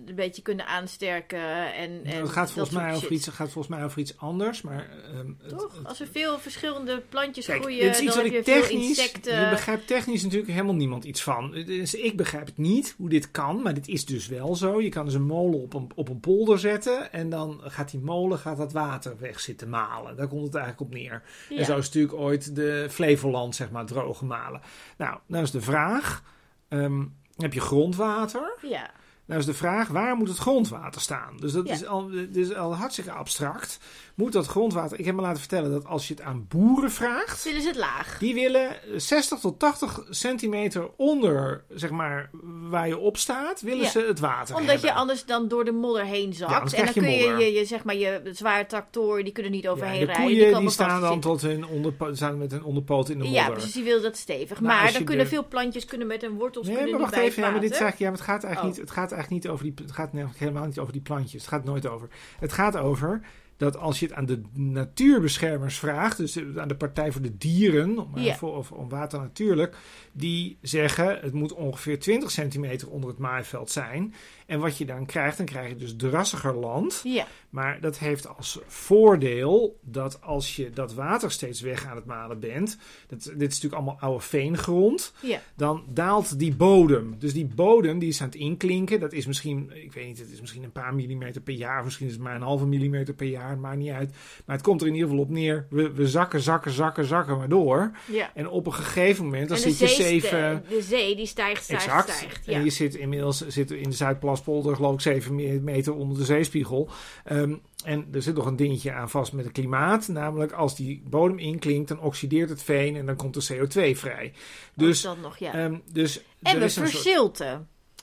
een beetje kunnen aansterken. En, en het gaat volgens, mij over shit. iets, gaat volgens mij over iets anders. Maar, ehm, Toch? het- Als er veel verschillende plantjes Kijk, groeien, is iets dan wat heb je veel technisch. insecten. Je begrijpt technisch natuurlijk helemaal niemand iets van. Dus ik begrijp het niet hoe dit kan, maar dit is dus wel zo. Je kan dus een molen op een, op een polder zetten. En dan gaat die molen gaat dat water weg zitten malen. Daar komt het eigenlijk op neer. Ja. En zo is natuurlijk ooit de Flevoland, zeg maar, droog gemalen. Nou, nou is de vraag. ehm, heb je grondwater. Ja. Nou is de vraag, waar moet het grondwater staan? Dus dat Ja. is, al, dit is al hartstikke abstract. Moet dat grondwater... Ik heb me laten vertellen dat als je het aan boeren vraagt... Willen ze het laag? Die willen 60 tot 80 centimeter onder, zeg maar, waar je op staat, willen Ja. ze het water Omdat hebben. je anders dan door de modder heen Ja, zakt. anders en dan kun je je, zeg maar, je zware tractoren, die kunnen niet Ja, overheen de rijden. koeien die, komen staan dan tot hun onderpo- staan met hun onderpoot in de modder. Ja, precies, die wil dat stevig. Maar Maar, dan kunnen de- veel plantjes kunnen met hun wortels Nee, kunnen maar wacht even. Ja, maar dit eigenlijk, ja, maar het gaat eigenlijk Oh. niet. Het gaat eigenlijk niet over die. Het gaat helemaal niet over die plantjes. Het gaat nooit over. Het gaat over dat als je het aan de natuurbeschermers vraagt, dus aan de Partij voor de Dieren, om, voor, of om water natuurlijk, die zeggen het moet ongeveer 20 centimeter onder het maaiveld zijn. En wat je dan krijgt, dan krijg je dus drassiger land. Maar dat heeft als voordeel dat als je dat water steeds weg aan het malen bent, dat, dit is natuurlijk allemaal oude veengrond, dan daalt die bodem. Dus die bodem die is aan het inklinken. Dat is misschien, ik weet niet, het is misschien een paar millimeter per jaar. Misschien is het maar een halve millimeter per jaar. Het maakt niet uit. Maar het komt er in ieder geval op neer. We, we zakken, zakken, zakken, zakken maar door. ja. En op een gegeven moment, dan en zit je zeven... de zee die stijgt, stijgt, Exact. stijgt. En Ja. je zit inmiddels zit in de Zuidplaspolder, geloof ik, 7 me- meter onder de zeespiegel. Ehm, en er zit nog een dingetje aan vast met het klimaat. Namelijk, als die bodem inklinkt, dan oxideert het veen en dan komt er CO2 vrij. Dus, Ook dan nog, ja. ehm, dus en we is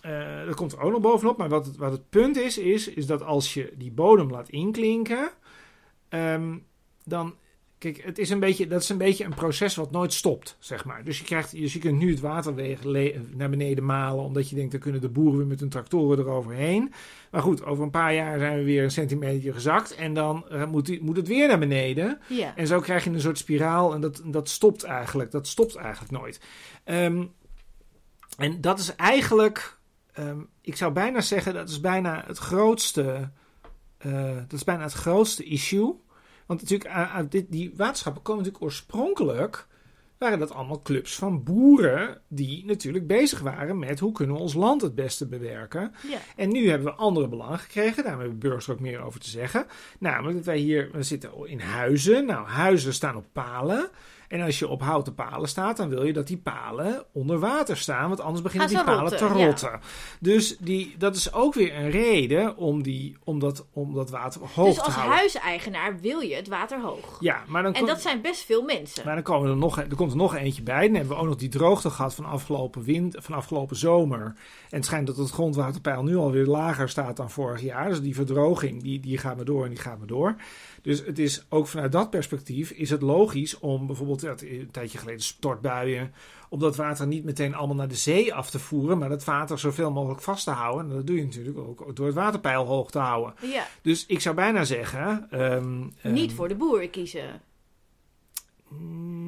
eh, dat komt er ook nog bovenop. Maar wat het, wat het punt is, is, is dat als je die bodem laat inklinken, ehm, dan. Kijk, het is een beetje, dat is een beetje een proces wat nooit stopt, zeg maar. Dus je, krijgt, dus je kunt nu het water naar beneden malen, omdat je denkt, dan kunnen de boeren weer met hun tractoren eroverheen. Maar goed, over een paar jaar zijn we weer een centimeter gezakt en dan eh, moet, die- moet het weer naar beneden. Ja. En zo krijg je een soort spiraal en dat, dat stopt eigenlijk. Dat stopt eigenlijk nooit. Ehm, en dat is eigenlijk, ehm, ik zou bijna zeggen, dat is bijna het grootste, eh, dat is bijna het grootste issue. Want natuurlijk, aan dit, die waterschappen komen natuurlijk oorspronkelijk, waren dat allemaal clubs van boeren die natuurlijk bezig waren met hoe kunnen we ons land het beste bewerken. ja. En nu hebben we andere belangen gekregen. Daar hebben burgers er ook meer over te zeggen. Namelijk dat wij hier we zitten in huizen. Nou, huizen staan op palen. En als je op houten palen staat, dan wil je dat die palen onder water staan. Want anders beginnen die palen rotten, te ja. rotten. Dus die, dat is ook weer een reden om, die, om, dat, om dat water hoog Dus te als houden. huiseigenaar wil je het water hoog. Ja, maar dan En dat zijn best veel mensen. maar dan komen er, nog, er komt er nog eentje bij. Dan hebben we ook nog die droogte gehad van afgelopen, wind, van afgelopen zomer. En het schijnt dat het grondwaterpeil nu alweer lager staat dan vorig jaar. Dus die verdroging, die, die gaat maar door en die gaat maar door. Dus het is ook vanuit dat perspectief is het logisch om bijvoorbeeld ja, een tijdje geleden stortbuien, om dat water niet meteen allemaal naar de zee af te voeren, maar dat water zoveel mogelijk vast te houden. En dat doe je natuurlijk ook door het waterpeil hoog te houden. Ja. Dus ik zou bijna zeggen. ehm, Niet ehm, voor de boeren kiezen.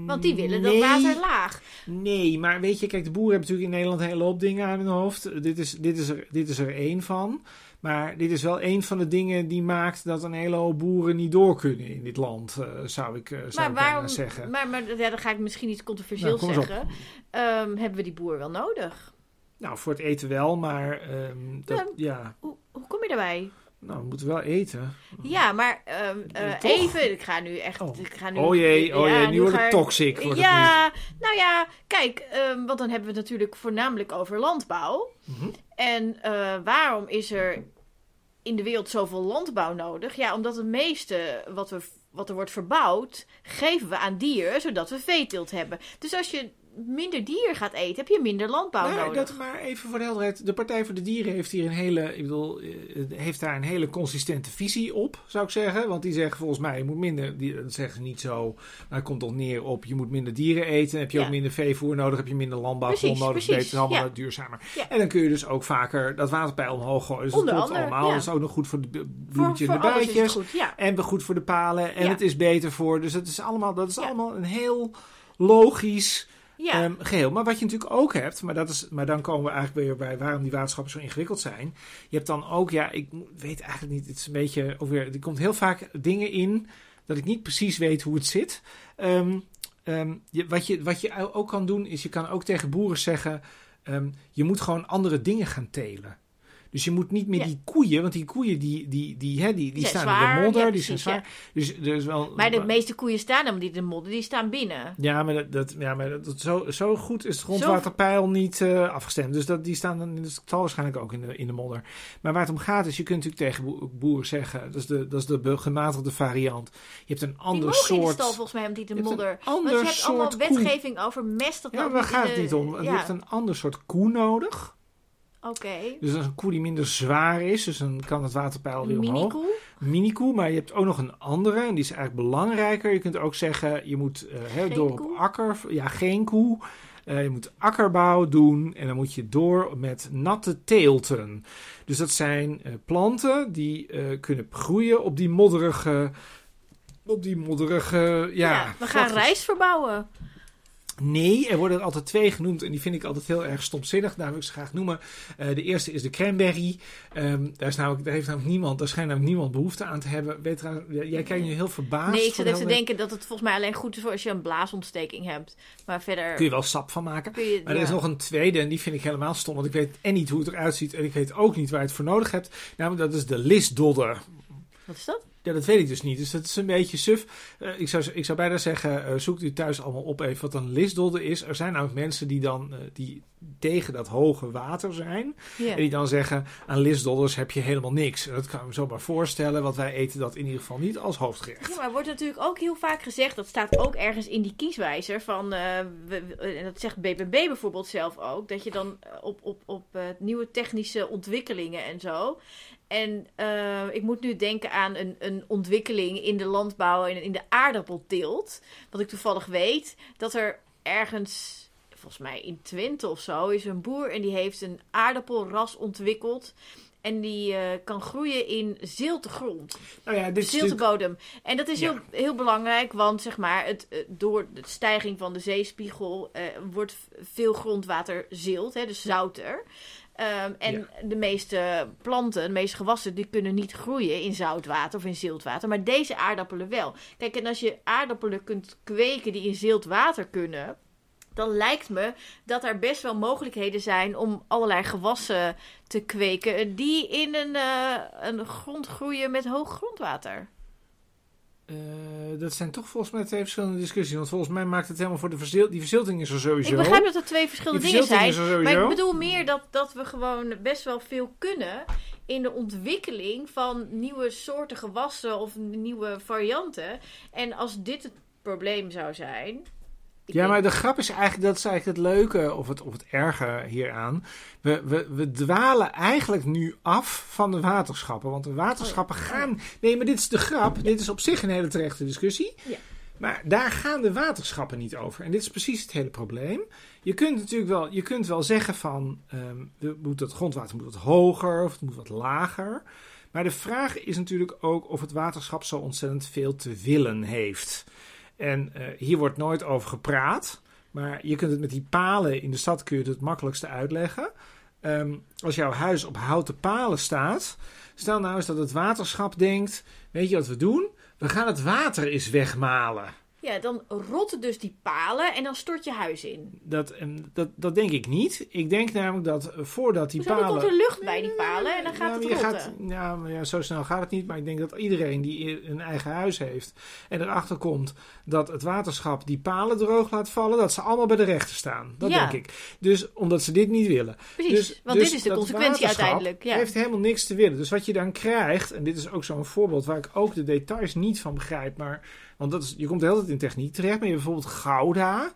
Want die willen dat water laag. Nee, maar weet je, kijk, de boeren hebben natuurlijk in Nederland een hele hoop dingen aan hun hoofd. Dit is, dit is, er, dit is er één van. Maar dit is wel een van de dingen die maakt dat een hele hoop boeren niet door kunnen in dit land, eh, zou ik, eh, zou Maar ik waarom, zeggen. maar, maar ja, dan ga ik misschien iets controversieels Nou, zeggen. Ehm, hebben we die boer wel nodig? Nou, voor het eten wel, maar ehm, dat, Ja. ja, Hoe, hoe kom je daarbij? nou, we moeten wel eten. Ja, maar ehm, eh, even, ik ga nu echt... Oh. Ik ga nu, Oh jee, oh ja, jee, nu wordt ga het ik- toxic. Wordt het Ja, nou ja, kijk, ehm, want dan hebben we het natuurlijk voornamelijk over landbouw. Mhm. En eh, waarom is er in de wereld zoveel landbouw nodig? Ja, omdat het meeste wat, we, wat er wordt verbouwd, geven we aan dieren, zodat we veeteelt hebben. Dus als je minder dieren gaat eten, heb je minder landbouw Nou, nodig. dat maar even voor de helderheid. De Partij voor de Dieren heeft hier een hele, ik bedoel, eh, heeft daar een hele consistente visie op, zou ik zeggen. Want die zeggen volgens mij, je moet minder, die, dat zeggen ze niet zo, maar het komt toch neer op, je moet minder dieren eten. Heb je Ja. ook minder veevoer nodig, heb je minder landbouwgrond Precies, nodig, beter, het is allemaal ja. duurzamer. Ja. En dan kun je dus ook vaker dat waterpeil omhoog gooien. Dus Onder dat klopt allemaal. Dat is ook nog goed voor de bloemetjes en de bijtjes. goed. En goed voor de palen. En het is beter voor. Dus het is allemaal, dat is allemaal een heel logisch Ja, Ehm, geheel. Maar wat je natuurlijk ook hebt, maar, dat is, maar dan komen we eigenlijk weer bij waarom die waterschappen zo ingewikkeld zijn. Je hebt dan ook, ja, ik weet eigenlijk niet, het is een beetje, ook weer, er komt heel vaak dingen in dat ik niet precies weet hoe het zit. Ehm, ehm, je, wat, je, wat je ook kan doen, is je kan ook tegen boeren zeggen, je moet gewoon andere dingen gaan telen. Dus je moet niet meer Ja. die koeien, want die koeien die, die, die, hè, die, die zijn staan in de modder, ja, die zijn zwaar. Dus er is wel, maar de meeste koeien staan helemaal niet in de modder, die staan binnen. ja, maar, dat, dat, ja, maar dat, zo, zo goed is het grondwaterpeil niet eh, afgestemd. Dus dat, die staan dan in het tal waarschijnlijk ook in de, in de modder. Maar waar het om gaat is, je kunt natuurlijk tegen boe- boeren zeggen, dat is de, dat is de gematigde variant. Je hebt een Die ander mogen in de soort... stal volgens mij in je de modder. Want je hebt allemaal soort koe. wetgeving over mest. Dat Ja, in gaat het de- niet om? Je hebt een ander soort koe nodig. Oké. Dus is een koe die minder zwaar is. Dus dan kan het waterpeil weer Een omhoog. mini-koe. Maar je hebt ook nog een andere. En die is eigenlijk belangrijker. Je kunt ook zeggen, je moet eh, door koe? op akker... Ja, geen koe. Eh, je moet akkerbouw doen. En dan moet je door met natte teelten. Dus dat zijn eh, planten die kunnen groeien op die modderige... Op die modderige... Ja, Ja, we gaan rijst verbouwen. Nee, er worden er altijd twee genoemd en die vind ik altijd heel erg stomzinnig. Daar wil ik ze graag noemen. Eh, de eerste is de cranberry. Ehm, daar, is namelijk, daar heeft namelijk niemand, daar schijnt namelijk niemand behoefte aan te hebben. Weet trouwens, jij kijkt nu heel verbaasd. Nee, ik even te heel- denken dat het volgens mij alleen goed is voor als je een blaasontsteking hebt. Maar verder Kun je wel sap van maken. je... Maar er is nog een tweede en die vind ik helemaal stom. Want ik weet en niet hoe het eruit ziet en ik weet ook niet waar je het voor nodig hebt. Namelijk dat is de lisdodder. Wat is dat? Ja, dat weet ik dus niet. Dus dat is een beetje suf. Eh, ik, zou, ik zou bijna zeggen, eh, zoekt u thuis allemaal op even wat een lisdodder is. Er zijn namelijk mensen die dan eh, die tegen dat hoge water zijn. En die dan zeggen, aan lisdodders heb je helemaal niks. En dat kan ik me zo maar voorstellen, want wij eten dat in ieder geval niet als hoofdgerecht. Ja, maar er wordt natuurlijk ook heel vaak gezegd, dat staat ook ergens in die kieswijzer van, we- en dat zegt BBB bijvoorbeeld zelf ook, dat je dan op, op, op nieuwe technische ontwikkelingen en zo. En eh, ik moet nu denken aan een, een ontwikkeling in de landbouw en in de aardappelteelt. Wat ik toevallig weet, dat er ergens, volgens mij in Twente of zo, is een boer en die heeft een aardappelras ontwikkeld. En die eh, kan groeien in zilte grond. Nou ja, dit natuurlijk... Ziltebodem. En dat is Ja. heel, heel belangrijk, want zeg maar, het, eh, door de stijging van de zeespiegel wordt veel grondwater zilt, hè, dus zouter. Ehm, en Ja. de meeste planten, de meeste gewassen, die kunnen niet groeien in zoutwater of in ziltwater. Maar deze aardappelen wel. Kijk, en als je aardappelen kunt kweken die in ziltwater kunnen, dan lijkt me dat er best wel mogelijkheden zijn om allerlei gewassen te kweken die in een, eh, een grond groeien met hoog grondwater. Eh, dat zijn toch volgens mij twee verschillende discussies. Want volgens mij maakt het helemaal voor de verzil... Die verzilting is er sowieso. Ik begrijp dat er twee verschillende dingen zijn. Maar ik bedoel meer dat, dat we gewoon best wel veel kunnen in de ontwikkeling van nieuwe soorten gewassen of nieuwe varianten. En als dit het probleem zou zijn. Ja, maar de grap is eigenlijk, dat is eigenlijk het leuke of het, of het erge hieraan. We, we, we dwalen eigenlijk nu af van de waterschappen. Want de waterschappen Oh gaan... Nee, maar dit is de grap. Dit is op zich een hele terechte discussie. Ja. Maar daar gaan de waterschappen niet over. En dit is precies het hele probleem. Je kunt natuurlijk wel, je kunt wel zeggen van... ehm, we moet het grondwater moet wat hoger of het moet wat lager. Maar de vraag is natuurlijk ook of het waterschap zo ontzettend veel te willen heeft. En eh, hier wordt nooit over gepraat. Maar je kunt het met die palen in de stad kun je het het makkelijkste uitleggen. Ehm, als jouw huis op houten palen staat, stel nou eens dat het waterschap denkt: Weet je wat we doen? We gaan het water eens wegmalen. Ja, dan rotten dus die palen en dan stort je huis in. Dat, dat, dat denk ik niet. Ik denk namelijk dat eh, voordat die Hoezo, dan palen. komt er lucht bij die palen en dan gaat het rotten. gaat- ja, maar ja, zo snel gaat het niet. Maar ik denk dat iedereen die een eigen huis heeft en erachter komt dat het waterschap die palen droog laat vallen, dat ze allemaal bij de rechter staan. Dat Ja. denk ik. Dus omdat ze dit niet willen. Precies, Dus- want dus dit is de consequentie uiteindelijk. Ja. heeft helemaal niks te willen. Dus wat je dan krijgt, en dit is ook zo'n voorbeeld waar ik ook de details niet van begrijp, maar want dat is, je komt de hele tijd in techniek terecht. Maar je bijvoorbeeld Gouda.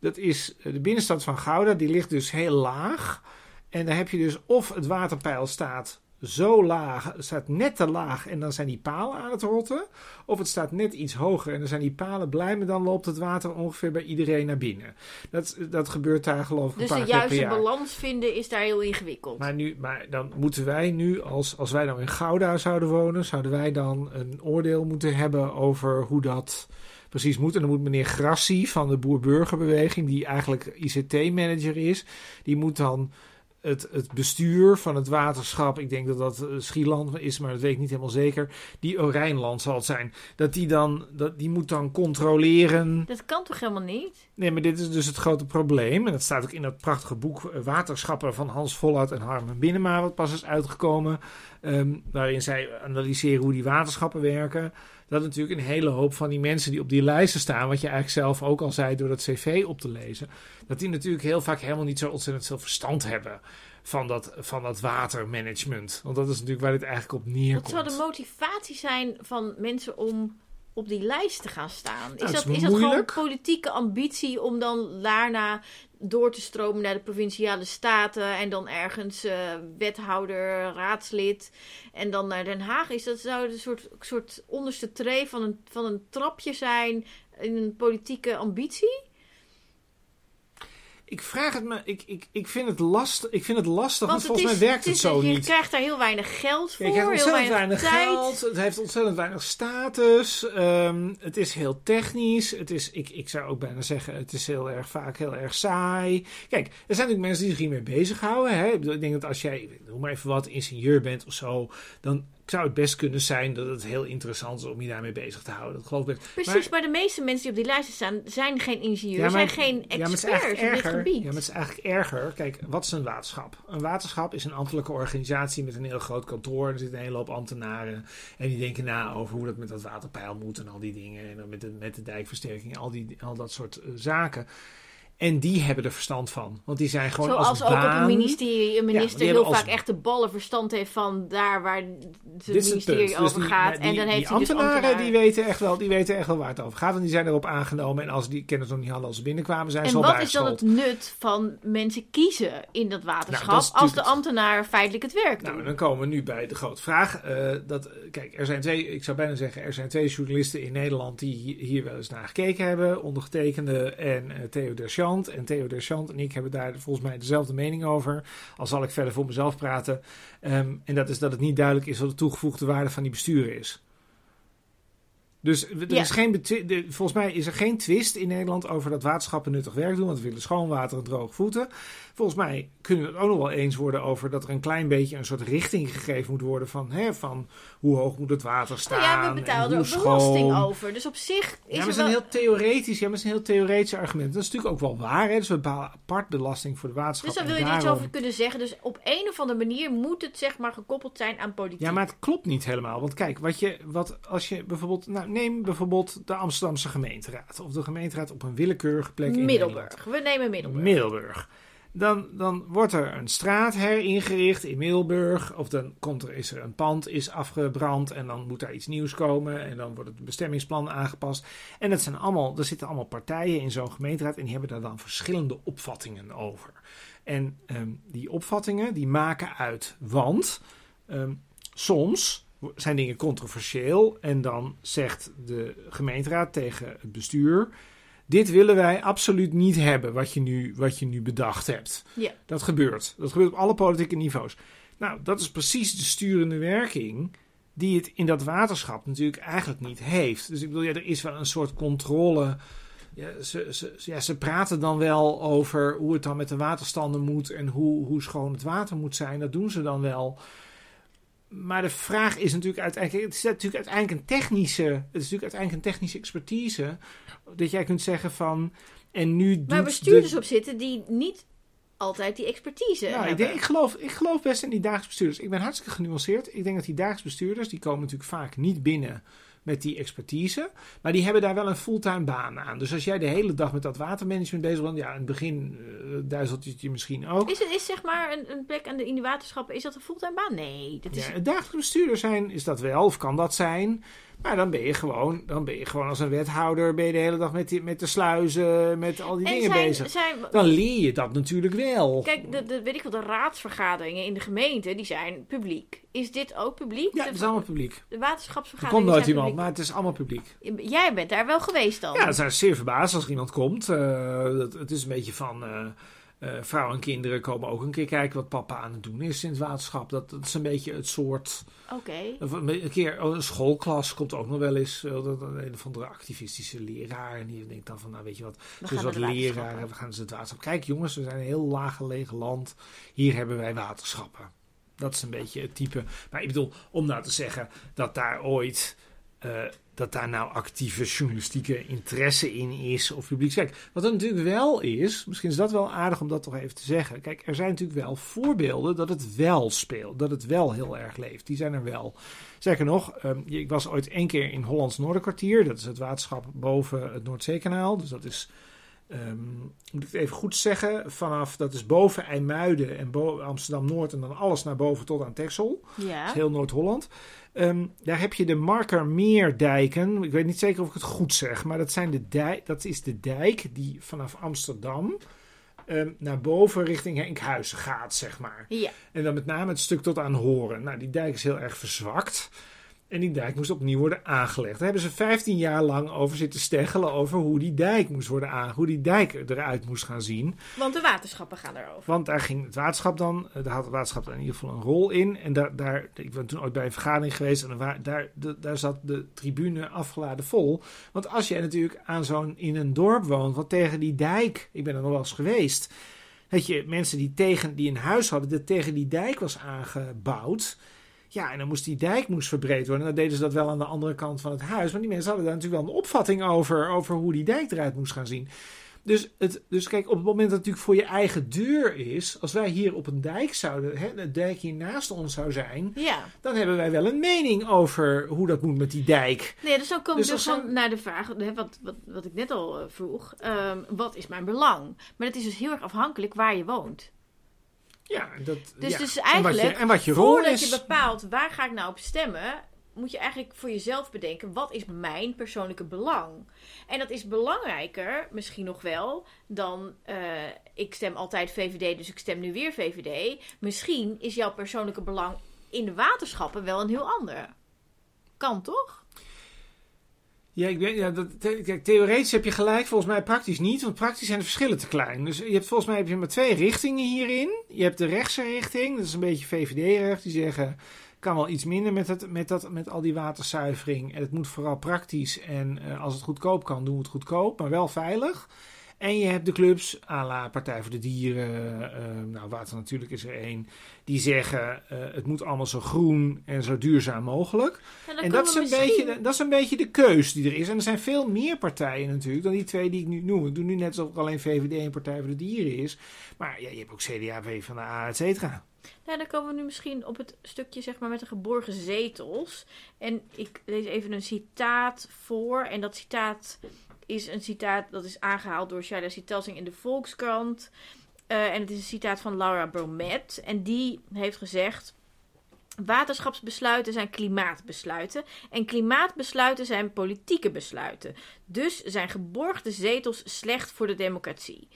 Dat is eh, de binnenstad van Gouda, die ligt dus heel laag. En dan heb je dus of het waterpeil staat zo laag, het staat net te laag en dan zijn die palen aan het rotten. Of het staat net iets hoger en dan zijn die palen blij, maar dan loopt het water ongeveer bij iedereen naar binnen. Dat, dat gebeurt daar geloof ik Dus een de paar keer per juiste jaar. balans vinden is daar heel ingewikkeld. Maar, nu, maar dan moeten wij nu, als, als wij nou in Gouda zouden wonen, zouden wij dan een oordeel moeten hebben over hoe dat precies moet. En dan moet meneer Grassi van de Boer-Burgerbeweging, die eigenlijk ICT-manager is, die moet dan het, het bestuur van het waterschap, ik denk dat dat eh, Schieland is, maar dat weet ik niet helemaal zeker, die Rijnland zal het zijn, dat die dan, dat, die moet dan controleren Dat kan toch helemaal niet? Nee, maar dit is dus het grote probleem. En dat staat ook in dat prachtige boek eh, Waterschappen van Hans Volhout en Harmen Binnenma, wat pas is uitgekomen. ehm, waarin zij analyseren hoe die waterschappen werken. Dat natuurlijk een hele hoop van die mensen die op die lijsten staan, wat je eigenlijk zelf ook al zei door dat cv op te lezen, dat die natuurlijk heel vaak helemaal niet zo ontzettend veel verstand hebben van dat, van dat watermanagement. Want dat is natuurlijk waar dit eigenlijk op Wat neerkomt. zou de motivatie zijn van mensen om op die lijst te gaan staan? Is, het dat, is is dat gewoon politieke ambitie om dan daarna door te stromen naar de provinciale staten en dan ergens eh, wethouder, raadslid en dan naar Den Haag? Is dat zou een soort, soort onderste tree van een, van een trapje zijn in een politieke ambitie? Ik vraag het me, ik, ik, ik, vind, het lastig, ik vind het lastig, want, Want volgens is- mij werkt het, is- zo je niet. krijgt daar heel weinig geld voor, Ja, je krijgt heel ontzettend weinig, geld. Het heeft ontzettend weinig status. ehm, het is heel technisch. Het is, ik, ik zou ook bijna zeggen, het is heel erg vaak heel erg saai. Kijk, er zijn natuurlijk mensen die zich hiermee bezighouden. Hè? Ik denk dat als jij, noem maar even wat, ingenieur bent of zo, dan zou het best kunnen zijn dat het heel interessant is om je daarmee bezig te houden. Dat geloof ik. Precies, maar, de meeste mensen die op die lijsten staan zijn geen ingenieurs, zijn geen ja, experts eigenlijk op dit gebied. Ja, maar het is eigenlijk erger. Kijk, wat is een waterschap? Een waterschap is een ambtelijke organisatie met een heel groot kantoor. Er zitten een hele hoop ambtenaren. En die denken na over hoe dat met dat waterpeil moet en al die dingen. En met de, met de dijkversterking, al, die, al dat soort eh, zaken. En die hebben er verstand van. Want die zijn gewoon Zoals als ook baan... een ministerie een minister die heel als- vaak echt de ballen verstand heeft van daar waar het het ministerie. Dus over die- gaat. die- en dan die heeft hij dus ambtenaren, die weten, echt wel, die weten echt wel waar het over gaat. Want die zijn erop aangenomen. En als die kennis nog niet hadden als ze binnenkwamen, zijn en ze al wat is dan het nut van mensen kiezen in dat waterschap Nou, dat is als de het- ambtenaar feitelijk het werk doet? Nou, dan komen we nu bij de grote vraag. eh, dat, kijk, er zijn twee, ik zou bijna zeggen, er zijn twee journalisten in Nederland die hi- hier wel eens naar gekeken hebben. Ondergetekende en eh, Theo En Theo Derchant en ik hebben daar volgens mij dezelfde mening over. Al zal ik verder voor mezelf praten. Ehm, en dat is dat het niet duidelijk is wat de toegevoegde waarde van die besturen is. Dus er Ja. is geen volgens mij is er geen twist in Nederland over dat waterschappen nuttig werk doen. Want we willen schoon water en droge voeten. Volgens mij kunnen we het ook nog wel eens worden over dat er een klein beetje een soort richting gegeven moet worden van, hè, van hoe hoog moet het water staan. Nou ja, we en betalen er belasting over. Dus op zich is Ja, maar is een heel theoretisch, ja, maar is een heel theoretisch argument. Dat is natuurlijk ook wel waar. Hè? Dus we bepalen apart belasting voor de Dus waterschap. daar en wil je er iets daarom- over kunnen zeggen. Dus op een of andere manier moet het zeg maar gekoppeld zijn aan politiek. Ja, maar het klopt niet helemaal. Want kijk, wat je, wat, als je bijvoorbeeld, nou, neem bijvoorbeeld de Amsterdamse gemeenteraad. Of de gemeenteraad op een willekeurige plek in Nederland. Middelburg. We nemen Middelburg. Middelburg. Dan, dan wordt er een straat heringericht in Middelburg. Of dan komt er, is er een pand is afgebrand en dan moet daar iets nieuws komen. En dan wordt het bestemmingsplan aangepast. En dat zijn allemaal, er zitten allemaal partijen in zo'n gemeenteraad en die hebben daar dan verschillende opvattingen over. En ehm, die opvattingen die maken uit, want ehm, soms zijn dingen controversieel en dan zegt de gemeenteraad tegen het bestuur: dit willen wij absoluut niet hebben, wat je nu, wat je nu bedacht hebt. Ja. Dat gebeurt. Dat gebeurt op alle politieke niveaus. Nou, dat is precies de sturende werking die het in dat waterschap natuurlijk eigenlijk niet heeft. Dus ik bedoel, ja, er is wel een soort controle. Ja, ze, ze, ja, ze praten dan wel over hoe het dan met de waterstanden moet en hoe, hoe schoon het water moet zijn. Dat doen ze dan wel. Maar de vraag is natuurlijk uiteindelijk, het is natuurlijk uiteindelijk een technische, het is natuurlijk uiteindelijk een technische expertise. Dat jij kunt zeggen van, en nu doet Waar bestuurders de, op zitten die niet altijd die expertise Nou, ik, hebben. denk, ik, geloof, ik geloof best in die dagelijks bestuurders. Ik ben hartstikke genuanceerd. Ik denk dat die dagelijks bestuurders, die komen natuurlijk vaak niet binnen met die expertise. Maar die hebben daar wel een fulltime baan aan. Dus als jij de hele dag met dat watermanagement bezig bent, ja, in het begin eh, duizelt het je misschien ook. Is het is zeg maar een, een plek aan de, in de waterschappen, is dat een fulltime baan? Nee, dat is... Ja, het dagelijks bestuurder zijn is dat wel, of kan dat zijn. Maar dan ben je gewoon, dan ben je gewoon als een wethouder, ben je de hele dag met, die, met de sluizen, met al die en dingen zijn, bezig. zijn, Dan leer je dat natuurlijk wel. Kijk, de, de, weet ik wel, de raadsvergaderingen in de gemeente, die zijn publiek. Is dit ook publiek? ja, de, het is allemaal publiek. de Er waterschapsvergaderingen komt nooit iemand, publiek. maar het is allemaal publiek. Jij bent daar wel geweest dan? Ja, dat zijn zeer verbaasd als er iemand komt. Eh, het is een beetje van. eh, vrouwen en kinderen komen ook een keer kijken wat papa aan het doen is in het waterschap. Dat, dat is een beetje het soort. Oké. Een keer oh, een schoolklas komt ook nog wel eens. eh, Een of andere activistische leraar. En die denkt dan van, nou weet je wat. We Dus wat leraren, waterschappen. we gaan eens het waterschap. Kijk jongens, we zijn een heel laag gelegen land. Hier hebben wij waterschappen. Dat is een beetje het type. Maar ik bedoel, om nou te zeggen dat daar ooit. eh, dat daar nou actieve journalistieke interesse in is of publiek. Kijk, wat er natuurlijk wel is, misschien is dat wel aardig om dat toch even te zeggen. Kijk, er zijn natuurlijk wel voorbeelden dat het wel speelt, dat het wel heel erg leeft. Die zijn er wel. Zeker nog, ehm, ik was ooit één keer in Hollands Noorderkwartier. Dat is het waterschap boven het Noordzeekanaal. Dus dat is, ehm, moet ik het even goed zeggen, vanaf, dat is boven IJmuiden en bo- Amsterdam-Noord en dan alles naar boven tot aan Texel. Ja. heel Noord-Holland. Ehm, daar heb je de Markermeerdijken. Ik weet niet zeker of ik het goed zeg, maar dat, zijn de dijk, dat is de dijk die vanaf Amsterdam ehm, naar boven richting Enkhuizen gaat, zeg maar. Ja. En dan met name het stuk tot aan Horen. Nou, die dijk is heel erg verzwakt. En die dijk moest opnieuw worden aangelegd. Daar hebben ze 15 jaar lang over zitten steggelen over hoe die dijk moest worden aan, hoe die dijk eruit moest gaan zien. Want de waterschappen gaan erover. Want daar ging het waterschap dan, eh, daar had het waterschap dan in ieder geval een rol in. En daar, daar ik ben toen ooit bij een vergadering geweest en daar, daar zat de tribune afgeladen vol. Want als jij natuurlijk aan zo'n, in een dorp woont, wat tegen die dijk, ik ben er nog wel eens geweest. Had je mensen die, tegen, die een huis hadden dat tegen die dijk was aangebouwd. Ja, en dan moest die dijk moest verbreed worden. En dan deden ze dat wel aan de andere kant van het huis. Maar die mensen hadden daar natuurlijk wel een opvatting over, over hoe die dijk eruit moest gaan zien. Dus, het, dus kijk, op het moment dat het natuurlijk voor je eigen deur is, als wij hier op een dijk zouden, hè, de dijk hier naast ons zou zijn, Ja. dan hebben wij wel een mening over hoe dat moet met die dijk. Nee, dus dan kom Dus dus, dan naar de vraag, hè, wat, wat, wat ik net al eh, vroeg. ehm, wat is mijn belang? Maar dat is dus heel erg afhankelijk waar je woont. Ja, dat, Dus, ja. dus en, wat eigenlijk, je, en wat je voordat is. je bepaalt waar ga ik nou op stemmen, moet je eigenlijk voor jezelf bedenken, wat is mijn persoonlijke belang? En dat is belangrijker, misschien nog wel, dan eh, ik stem altijd VVD, dus ik stem nu weer VVD. Misschien is jouw persoonlijke belang in de waterschappen wel een heel ander. Kan toch? Ja, ik weet, ja dat, kijk, theoretisch heb je gelijk, volgens mij praktisch niet, want praktisch zijn de verschillen te klein. Dus je hebt volgens mij heb je maar twee richtingen hierin. Je hebt de rechtse richting, dat is een beetje VVD-recht, die zeggen kan wel iets minder met, het, met, dat, met al die waterzuivering. En het moet vooral praktisch en eh, als het goedkoop kan, doen we het goedkoop, maar wel veilig. En je hebt de clubs, à la Partij voor de Dieren, eh, nou Water Natuurlijk is er één, die zeggen eh, het moet allemaal zo groen en zo duurzaam mogelijk. En dat is, een misschien- beetje, de- dat is een beetje de keus die er is. En er zijn veel meer partijen natuurlijk dan die twee die ik nu noem. Ik doe nu net alsof het alleen VVD en Partij voor de Dieren is. Maar ja, je hebt ook CDA, PvdA, et cetera. Nou, dan komen we nu misschien op het stukje zeg maar met de geborgen zetels. En ik lees even een citaat voor. En dat citaat is een citaat dat is aangehaald door Shaila Sitelsing in de Volkskrant. Eh, en het is een citaat van Laura Bromet. En die heeft gezegd... Waterschapsbesluiten zijn klimaatbesluiten. En klimaatbesluiten zijn politieke besluiten. Dus zijn geborgde zetels slecht voor de democratie.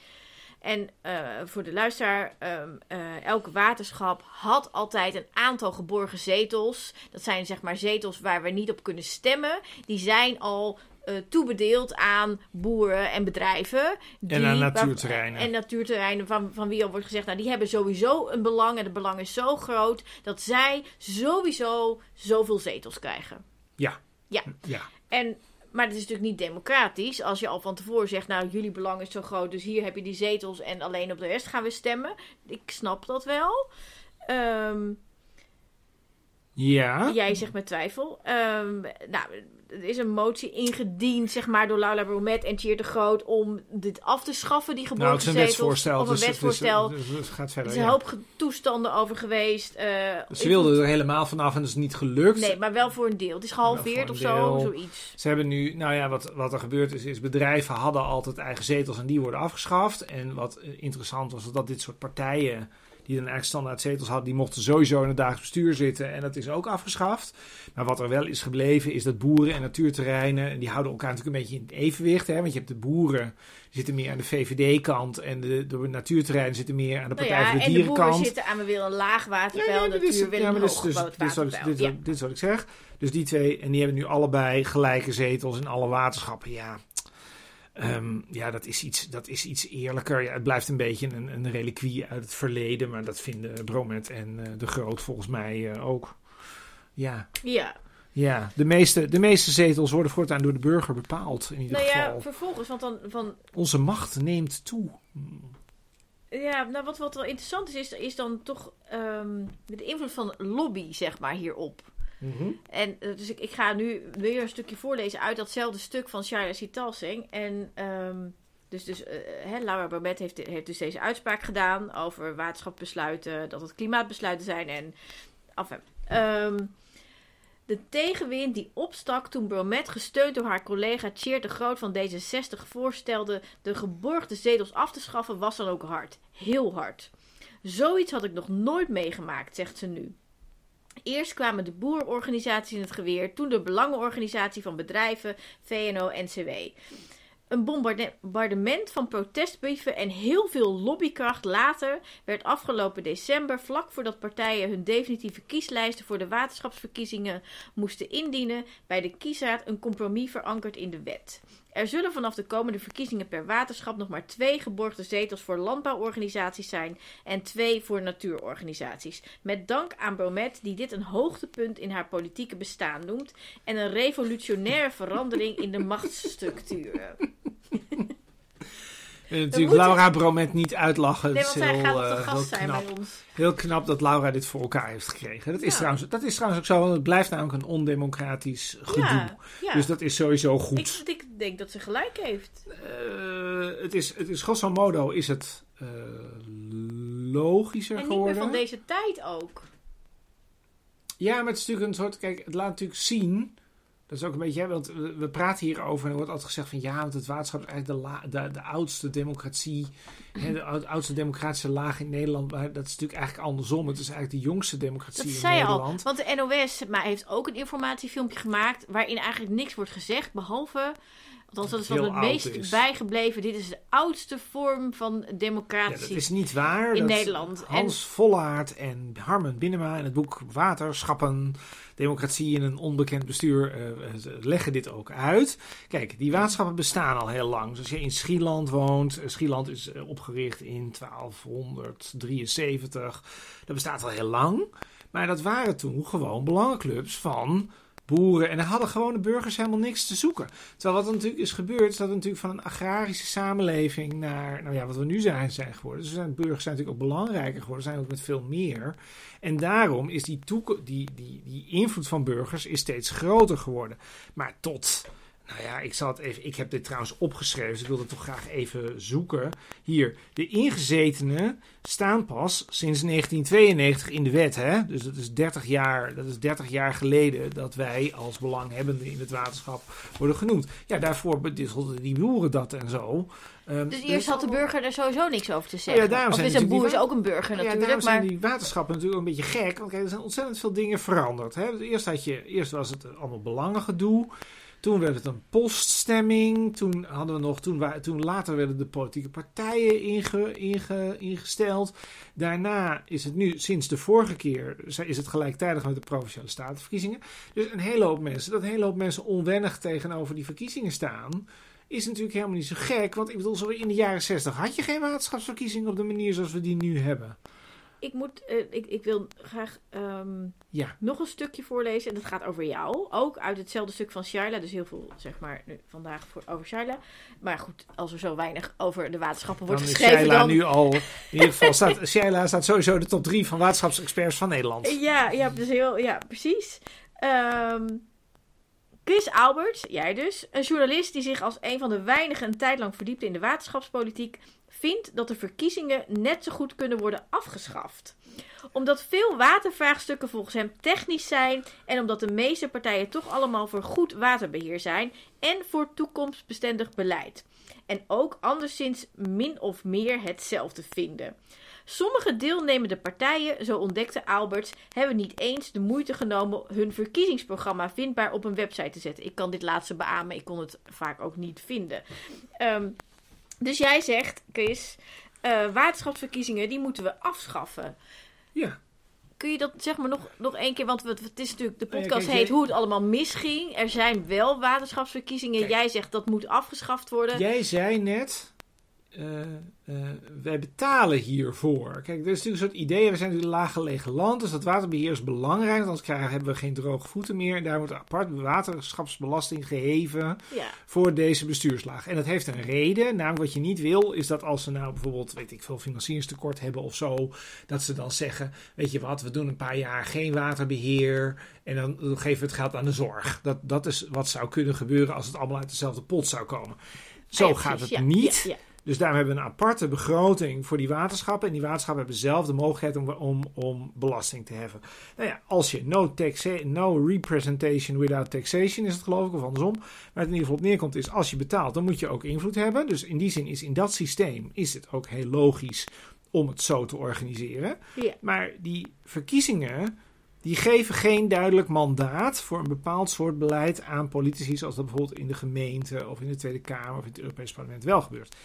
En eh, voor de luisteraar, ehm, eh, elk waterschap had altijd een aantal geborgen zetels. Dat zijn zeg maar zetels waar we niet op kunnen stemmen. Die zijn al eh, toebedeeld aan boeren en bedrijven. Die, En aan natuurterreinen. en natuurterreinen van, van wie al wordt gezegd, nou die hebben sowieso een belang. En het belang is zo groot dat zij sowieso zoveel zetels krijgen. Ja. Ja. Ja. En, maar het is natuurlijk niet democratisch als je al van tevoren zegt, nou jullie belang is zo groot, dus hier heb je die zetels en alleen op de rest gaan we stemmen. Ik snap dat wel. Ehm, Ja. Jij zegt met twijfel. Ehm, nou, er is een motie ingediend, zeg maar, door Laura Bromet en Tjeerd de Groot om dit af te schaffen, die Nou, geboren het is een zetels. wetsvoorstel. Of een dus het is- wetsvoorstel. dus het gaat er is een hoop toestanden over geweest. eh, Ze wilden er helemaal vanaf en dat is niet gelukt. Nee, maar wel voor een deel. Het is gehalveerd of zo, zoiets. Ze hebben nu, nou ja, wat, wat er gebeurd is, is bedrijven hadden altijd eigen zetels en die worden afgeschaft. En wat eh, interessant was dat dit soort partijen, die dan eigenlijk standaard zetels hadden, die mochten sowieso in het dagelijks bestuur zitten. En dat is ook afgeschaft. Maar wat er wel is gebleven, is dat boeren en natuurterreinen, en die houden elkaar natuurlijk een beetje in het evenwicht. Hè? Want je hebt de boeren, die zitten meer aan de VVD-kant en de, de natuurterreinen zitten meer aan de Nou Partij ja, voor de en de boeren Dierenkant. zitten aan, we willen een laag waterpeil, Ja, dit natuur ja, een dus- hooggebouwd dit wat ik- dit Ja. Dit is wat ik zeg. Dus die twee, en die hebben nu allebei gelijke zetels in alle waterschappen. Ja, Ehm, ja dat, is iets, dat is iets eerlijker. Ja, het blijft een beetje een, een reliquie uit het verleden, maar dat vinden Bromet en eh, De Groot volgens mij eh, ook. Ja, ja. ja. De, meeste, de meeste zetels worden voortaan door de burger bepaald, in ieder Nou geval. ja, vervolgens, want dan van, Onze macht neemt toe. Ja, nou wat, wat wel interessant is, is, is dan toch ehm, de invloed van lobby, zeg maar, hierop. En eh, dus ik, ga nu weer een stukje voorlezen uit datzelfde stuk van Shaila Sitalsing. En ehm, dus, dus eh, Laura Bromet heeft, heeft dus deze uitspraak gedaan over waterschapsbesluiten, dat het klimaatbesluiten zijn en enfin, ehm, de tegenwind die opstak toen Bromet, gesteund door haar collega Tjeerd de Groot van D66, voorstelde de geborgde zetels af te schaffen, was dan ook hard. Heel hard. Zoiets had ik nog nooit meegemaakt, zegt ze nu. Eerst kwamen de boerenorganisaties in het geweer, toen de belangenorganisatie van bedrijven, VNO-NCW. Een bombardement van protestbrieven en heel veel lobbykracht later werd afgelopen december, vlak voordat partijen hun definitieve kieslijsten voor de waterschapsverkiezingen moesten indienen, bij de kiesraad een compromis verankerd in de wet. Er zullen vanaf de komende verkiezingen per waterschap nog maar twee geborgde zetels voor landbouworganisaties zijn en twee voor natuurorganisaties. Met dank aan Bromet, die dit een hoogtepunt in haar politieke bestaan noemt en een revolutionaire verandering in de machtsstructuren. En natuurlijk moeten- Laura Bromet niet uitlachen. Nee, want is zij heel, gaat op eh, de heel gast zijn knap. bij ons. Heel knap dat Laura dit voor elkaar heeft gekregen. Dat is, Ja. trouwens, dat is trouwens ook zo, want het blijft namelijk een ondemocratisch gedoe. Ja, ja. Dus dat is sowieso ik, goed. ik denk dat ze gelijk heeft. Eh, het, is, het is grosso modo is het eh, logischer En niet meer geworden. van deze tijd ook. Ja, maar het is natuurlijk een soort. Kijk, het laat natuurlijk zien. Dat is ook een beetje. Hè, want we, praten hierover en er wordt altijd gezegd van ja, want het waterschap is eigenlijk de, la- de, de oudste democratie. Hè, de oud- oudste democratische laag in Nederland. Maar dat is natuurlijk eigenlijk andersom. Het is eigenlijk de jongste democratie Dat in zei je al. Nederland. Want de NOS maar heeft ook een informatiefilmpje gemaakt waarin eigenlijk niks wordt gezegd, behalve. Althans, dat is Heel het meest is. bijgebleven. Dit is de oudste vorm van Ja, democratie. dat is niet waar. in Dat Nederland. Hans Vollaert en Harmen Binnenma in het boek Waterschappen, Democratie in een onbekend bestuur eh, leggen dit ook uit. Kijk, die waterschappen bestaan al heel lang. Dus als je in Schieland woont, eh, Schieland is eh, opgericht in 1273. Dat bestaat al heel lang. Maar dat waren toen gewoon belangenclubs van boeren. En daar hadden gewone burgers helemaal niks te zoeken. Terwijl wat er natuurlijk is gebeurd, is dat we natuurlijk van een agrarische samenleving naar, nou ja, wat we nu zijn, zijn geworden. Dus zijn, burgers zijn natuurlijk ook belangrijker geworden, zijn ook met veel meer. En daarom is die, die, die, die invloed van burgers is steeds groter geworden. Maar tot, nou ja, ik zal het even, ik heb dit trouwens opgeschreven, dus ik wil het toch graag even zoeken. Hier, de ingezetenen staan pas sinds 1992 in de wet, hè? Dus dat is 30 jaar, dat is 30 jaar geleden dat wij als belanghebbenden in het waterschap worden genoemd. Ja, daarvoor bedisselden die boeren dat en zo. Ehm, Dus eerst had de burger er sowieso niks over te zeggen. Ja, daarom of zijn is een boer is ook een burger ja, natuurlijk. daarom zijn maar die waterschappen natuurlijk ook een beetje gek. Want kijk, er zijn ontzettend veel dingen veranderd. Hè? Eerst, had je, eerst was het allemaal belangengedoe. Toen werd het een poststemming. Toen hadden we nog, toen, toen later werden de politieke partijen inge, ingesteld. Daarna is het nu, sinds de vorige keer, is het gelijktijdig met de provinciale statenverkiezingen. Dus een hele hoop mensen, dat een hele hoop mensen onwennig tegenover die verkiezingen staan, is natuurlijk helemaal niet zo gek. Want ik bedoel, zo in de jaren 60 had je geen waterschapsverkiezingen op de manier zoals we die nu hebben. Ik, moet, eh, ik, ik wil graag ehm, Ja, nog een stukje voorlezen. En dat gaat over jou. Ook uit hetzelfde stuk van Shaila. Dus heel veel, zeg maar, nu, vandaag voor, over Shaila. Maar goed, als er zo weinig over de waterschappen wordt dan geschreven, Sheila dan... nu al, in ieder geval staat, Sheila staat sowieso de top 3 van waterschapsexperts van Nederland. Ja, ja, dus heel, ja precies. Ehm, Chris Albert, jij dus, een journalist die zich als een van de weinigen een tijd lang verdiepte in de waterschapspolitiek, vindt dat de verkiezingen net zo goed kunnen worden afgeschaft. Omdat veel watervraagstukken volgens hem technisch zijn en omdat de meeste partijen toch allemaal voor goed waterbeheer zijn en voor toekomstbestendig beleid. En ook anderszins min of meer hetzelfde vinden. Sommige deelnemende partijen, zo ontdekte Albert, hebben niet eens de moeite genomen hun verkiezingsprogramma vindbaar op een website te zetten. Ik kan dit laatste beamen, ik kon het vaak ook niet vinden. Ehm, dus jij zegt, Chris, eh, waterschapsverkiezingen die moeten we afschaffen. Ja, Kun je dat zeg maar nog, nog één keer, want het is natuurlijk, de Nou ja, podcast kijk, heet jij- hoe het allemaal misging. Er zijn wel waterschapsverkiezingen. Kijk. Jij zegt dat moet afgeschaft worden. Jij zei net, eh, eh, wij betalen hiervoor. Kijk, er is natuurlijk een soort idee, we zijn natuurlijk een laaggelegen land, dus dat waterbeheer is belangrijk, want anders krijgen, hebben we geen droge voeten meer. En daar wordt een apart waterschapsbelasting geheven Ja. voor deze bestuurslaag. En dat heeft een reden, namelijk wat je niet wil, is dat als ze nou bijvoorbeeld, weet ik veel, financieringstekort hebben of zo, dat ze dan zeggen, weet je wat, we doen een paar jaar geen waterbeheer en dan geven we het geld aan de zorg. Dat, dat is wat zou kunnen gebeuren als het allemaal uit dezelfde pot zou komen. Zo Ah gaat het Ja, niet. Dus daarom hebben we een aparte begroting voor die waterschappen. En die waterschappen hebben zelf de mogelijkheid om, om, om belasting te heffen. Nou ja, als je no, no representation without taxation is het geloof ik, of andersom. Maar het in ieder geval op neerkomt is, als je betaalt, dan moet je ook invloed hebben. Dus in die zin is in dat systeem is het ook heel logisch om het zo te organiseren. Ja. Maar die verkiezingen, die geven geen duidelijk mandaat voor een bepaald soort beleid aan politici, zoals dat bijvoorbeeld in de gemeente of in de Tweede Kamer of in het Europees Parlement wel gebeurt.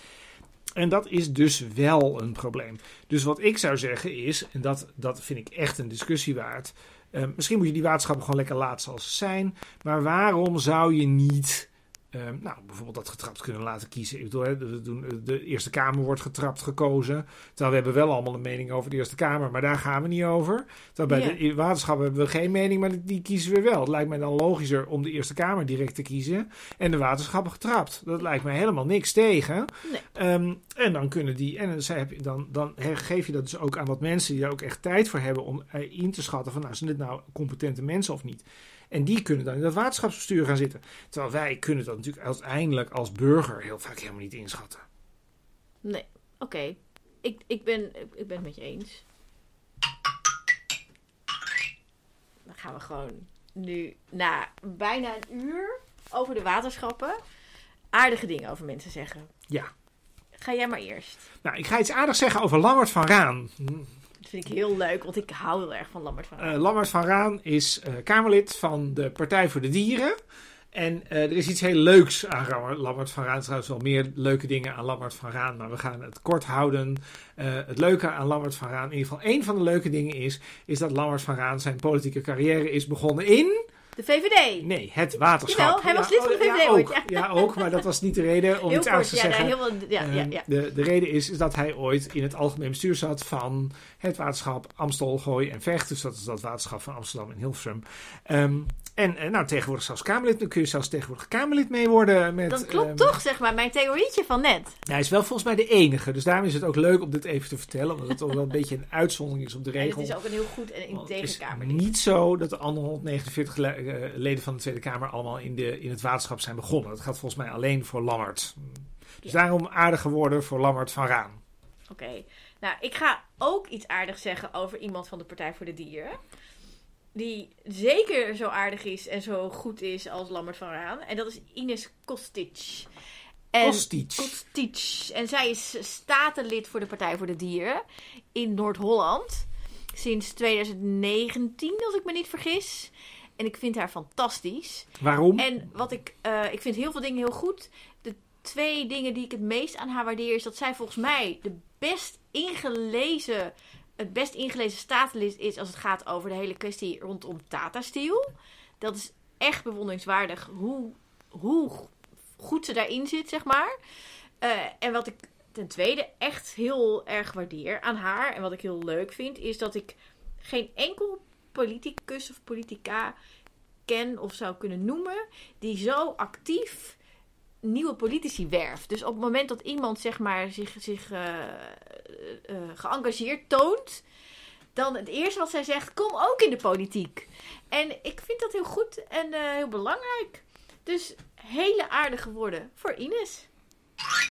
En dat is dus wel een probleem. Dus wat ik zou zeggen is, en dat, dat vind ik echt een discussie waard. eh, misschien moet je die waterschappen gewoon lekker laten zoals ze zijn. Maar waarom zou je niet, eh, nou, bijvoorbeeld dat getrapt kunnen laten kiezen? Ik bedoel, hè, de, de, de Eerste Kamer wordt getrapt gekozen. Terwijl we hebben wel allemaal een mening over de Eerste Kamer, maar daar gaan we niet over. Terwijl bij de waterschappen hebben we geen mening, maar die, kiezen we wel. Het lijkt mij dan logischer om de Eerste Kamer direct te kiezen en de waterschappen getrapt. Dat lijkt mij helemaal niks tegen. Nee. Ehm, en dan kunnen die, en dan, dan, geef je dat dus ook aan wat mensen die daar ook echt tijd voor hebben om eh, in te schatten van, nou, zijn dit nou competente mensen of niet? En die kunnen dan in dat waterschapsbestuur gaan zitten. Terwijl wij kunnen dat natuurlijk uiteindelijk als burger heel vaak helemaal niet inschatten. Nee, oké. Ik, ik, ben, ik ben het met je eens. Dan gaan we gewoon nu na bijna een uur over de waterschappen aardige dingen over mensen zeggen. Ja. Ga jij maar eerst. Nou, ik ga iets aardigs zeggen over Lammert van Raan. Vind ik heel leuk, want ik hou heel erg van Lambert van Rijn. Eh Lammert van Raan is eh, Kamerlid van de Partij voor de Dieren. En eh, er is iets heel leuks aan Lammert van Raan. Trouwens wel meer leuke dingen aan Lammert van Raan. Maar we gaan het kort houden. Het leuke aan Lammert van Raan, in ieder geval één van de leuke dingen is... is dat Lammert van Raan zijn politieke carrière is begonnen in... De VVD. Nee, het waterschap. Jawel, hij was lid van de oh, VVD ja, ooit, ook, ja. ja, ook. Maar dat was niet de reden om heel iets aan kort, te ja, zeggen. heel ja, ja, Ehm, ja. De, de reden is, is dat hij ooit in het algemeen bestuur zat van het waterschap Amstel, Gooi en Vecht. Dus dat is dat waterschap van Amsterdam en Hilversum. Ehm, en nou, tegenwoordig zelfs Kamerlid. Dan kun je zelfs tegenwoordig Kamerlid mee worden. Met, Dat klopt ehm, toch, zeg maar, mijn theorietje van net. Hij is wel volgens mij de enige. Dus daarom is het ook leuk om dit even te vertellen. Omdat het toch wel een beetje een uitzondering is op de En het regel. is ook een heel goed en het integer is kamer. niet zo dat de andere 149 le- eh, leden van de Tweede Kamer allemaal in, de, in het waterschap zijn begonnen. Dat gaat volgens mij alleen voor Lammert. Dus Ja. daarom aardige woorden voor Lammert van Raan. Oké. Nou, ik ga ook iets aardigs zeggen over iemand van de Partij voor de Dieren. Die zeker zo aardig is en zo goed is als Lambert van Raan. En dat is Ines Kostic. En, Kostic. Kostic. En zij is statenlid voor de Partij voor de Dieren in Noord-Holland. Sinds 2019, als ik me niet vergis. En ik vind haar fantastisch. Waarom? En wat ik, eh, ik vind heel veel dingen heel goed. De twee dingen die ik het meest aan haar waardeer is dat zij volgens mij de best ingelezen, het best ingelezen statenlid is als het gaat over de hele kwestie rondom Tata Steel. Dat is echt bewonderingswaardig hoe, hoe goed ze daarin zit, zeg maar. Eh, en wat ik ten tweede echt heel erg waardeer aan haar en wat ik heel leuk vind, is dat ik geen enkel politicus of politica ken of zou kunnen noemen die zo actief nieuwe politici werft. Dus op het moment dat iemand zeg maar zich, zich uh, geëngageerd toont, dan het eerste wat zij zegt, kom ook in de politiek. En ik vind dat heel goed en heel belangrijk. Dus hele aardige woorden voor Ines.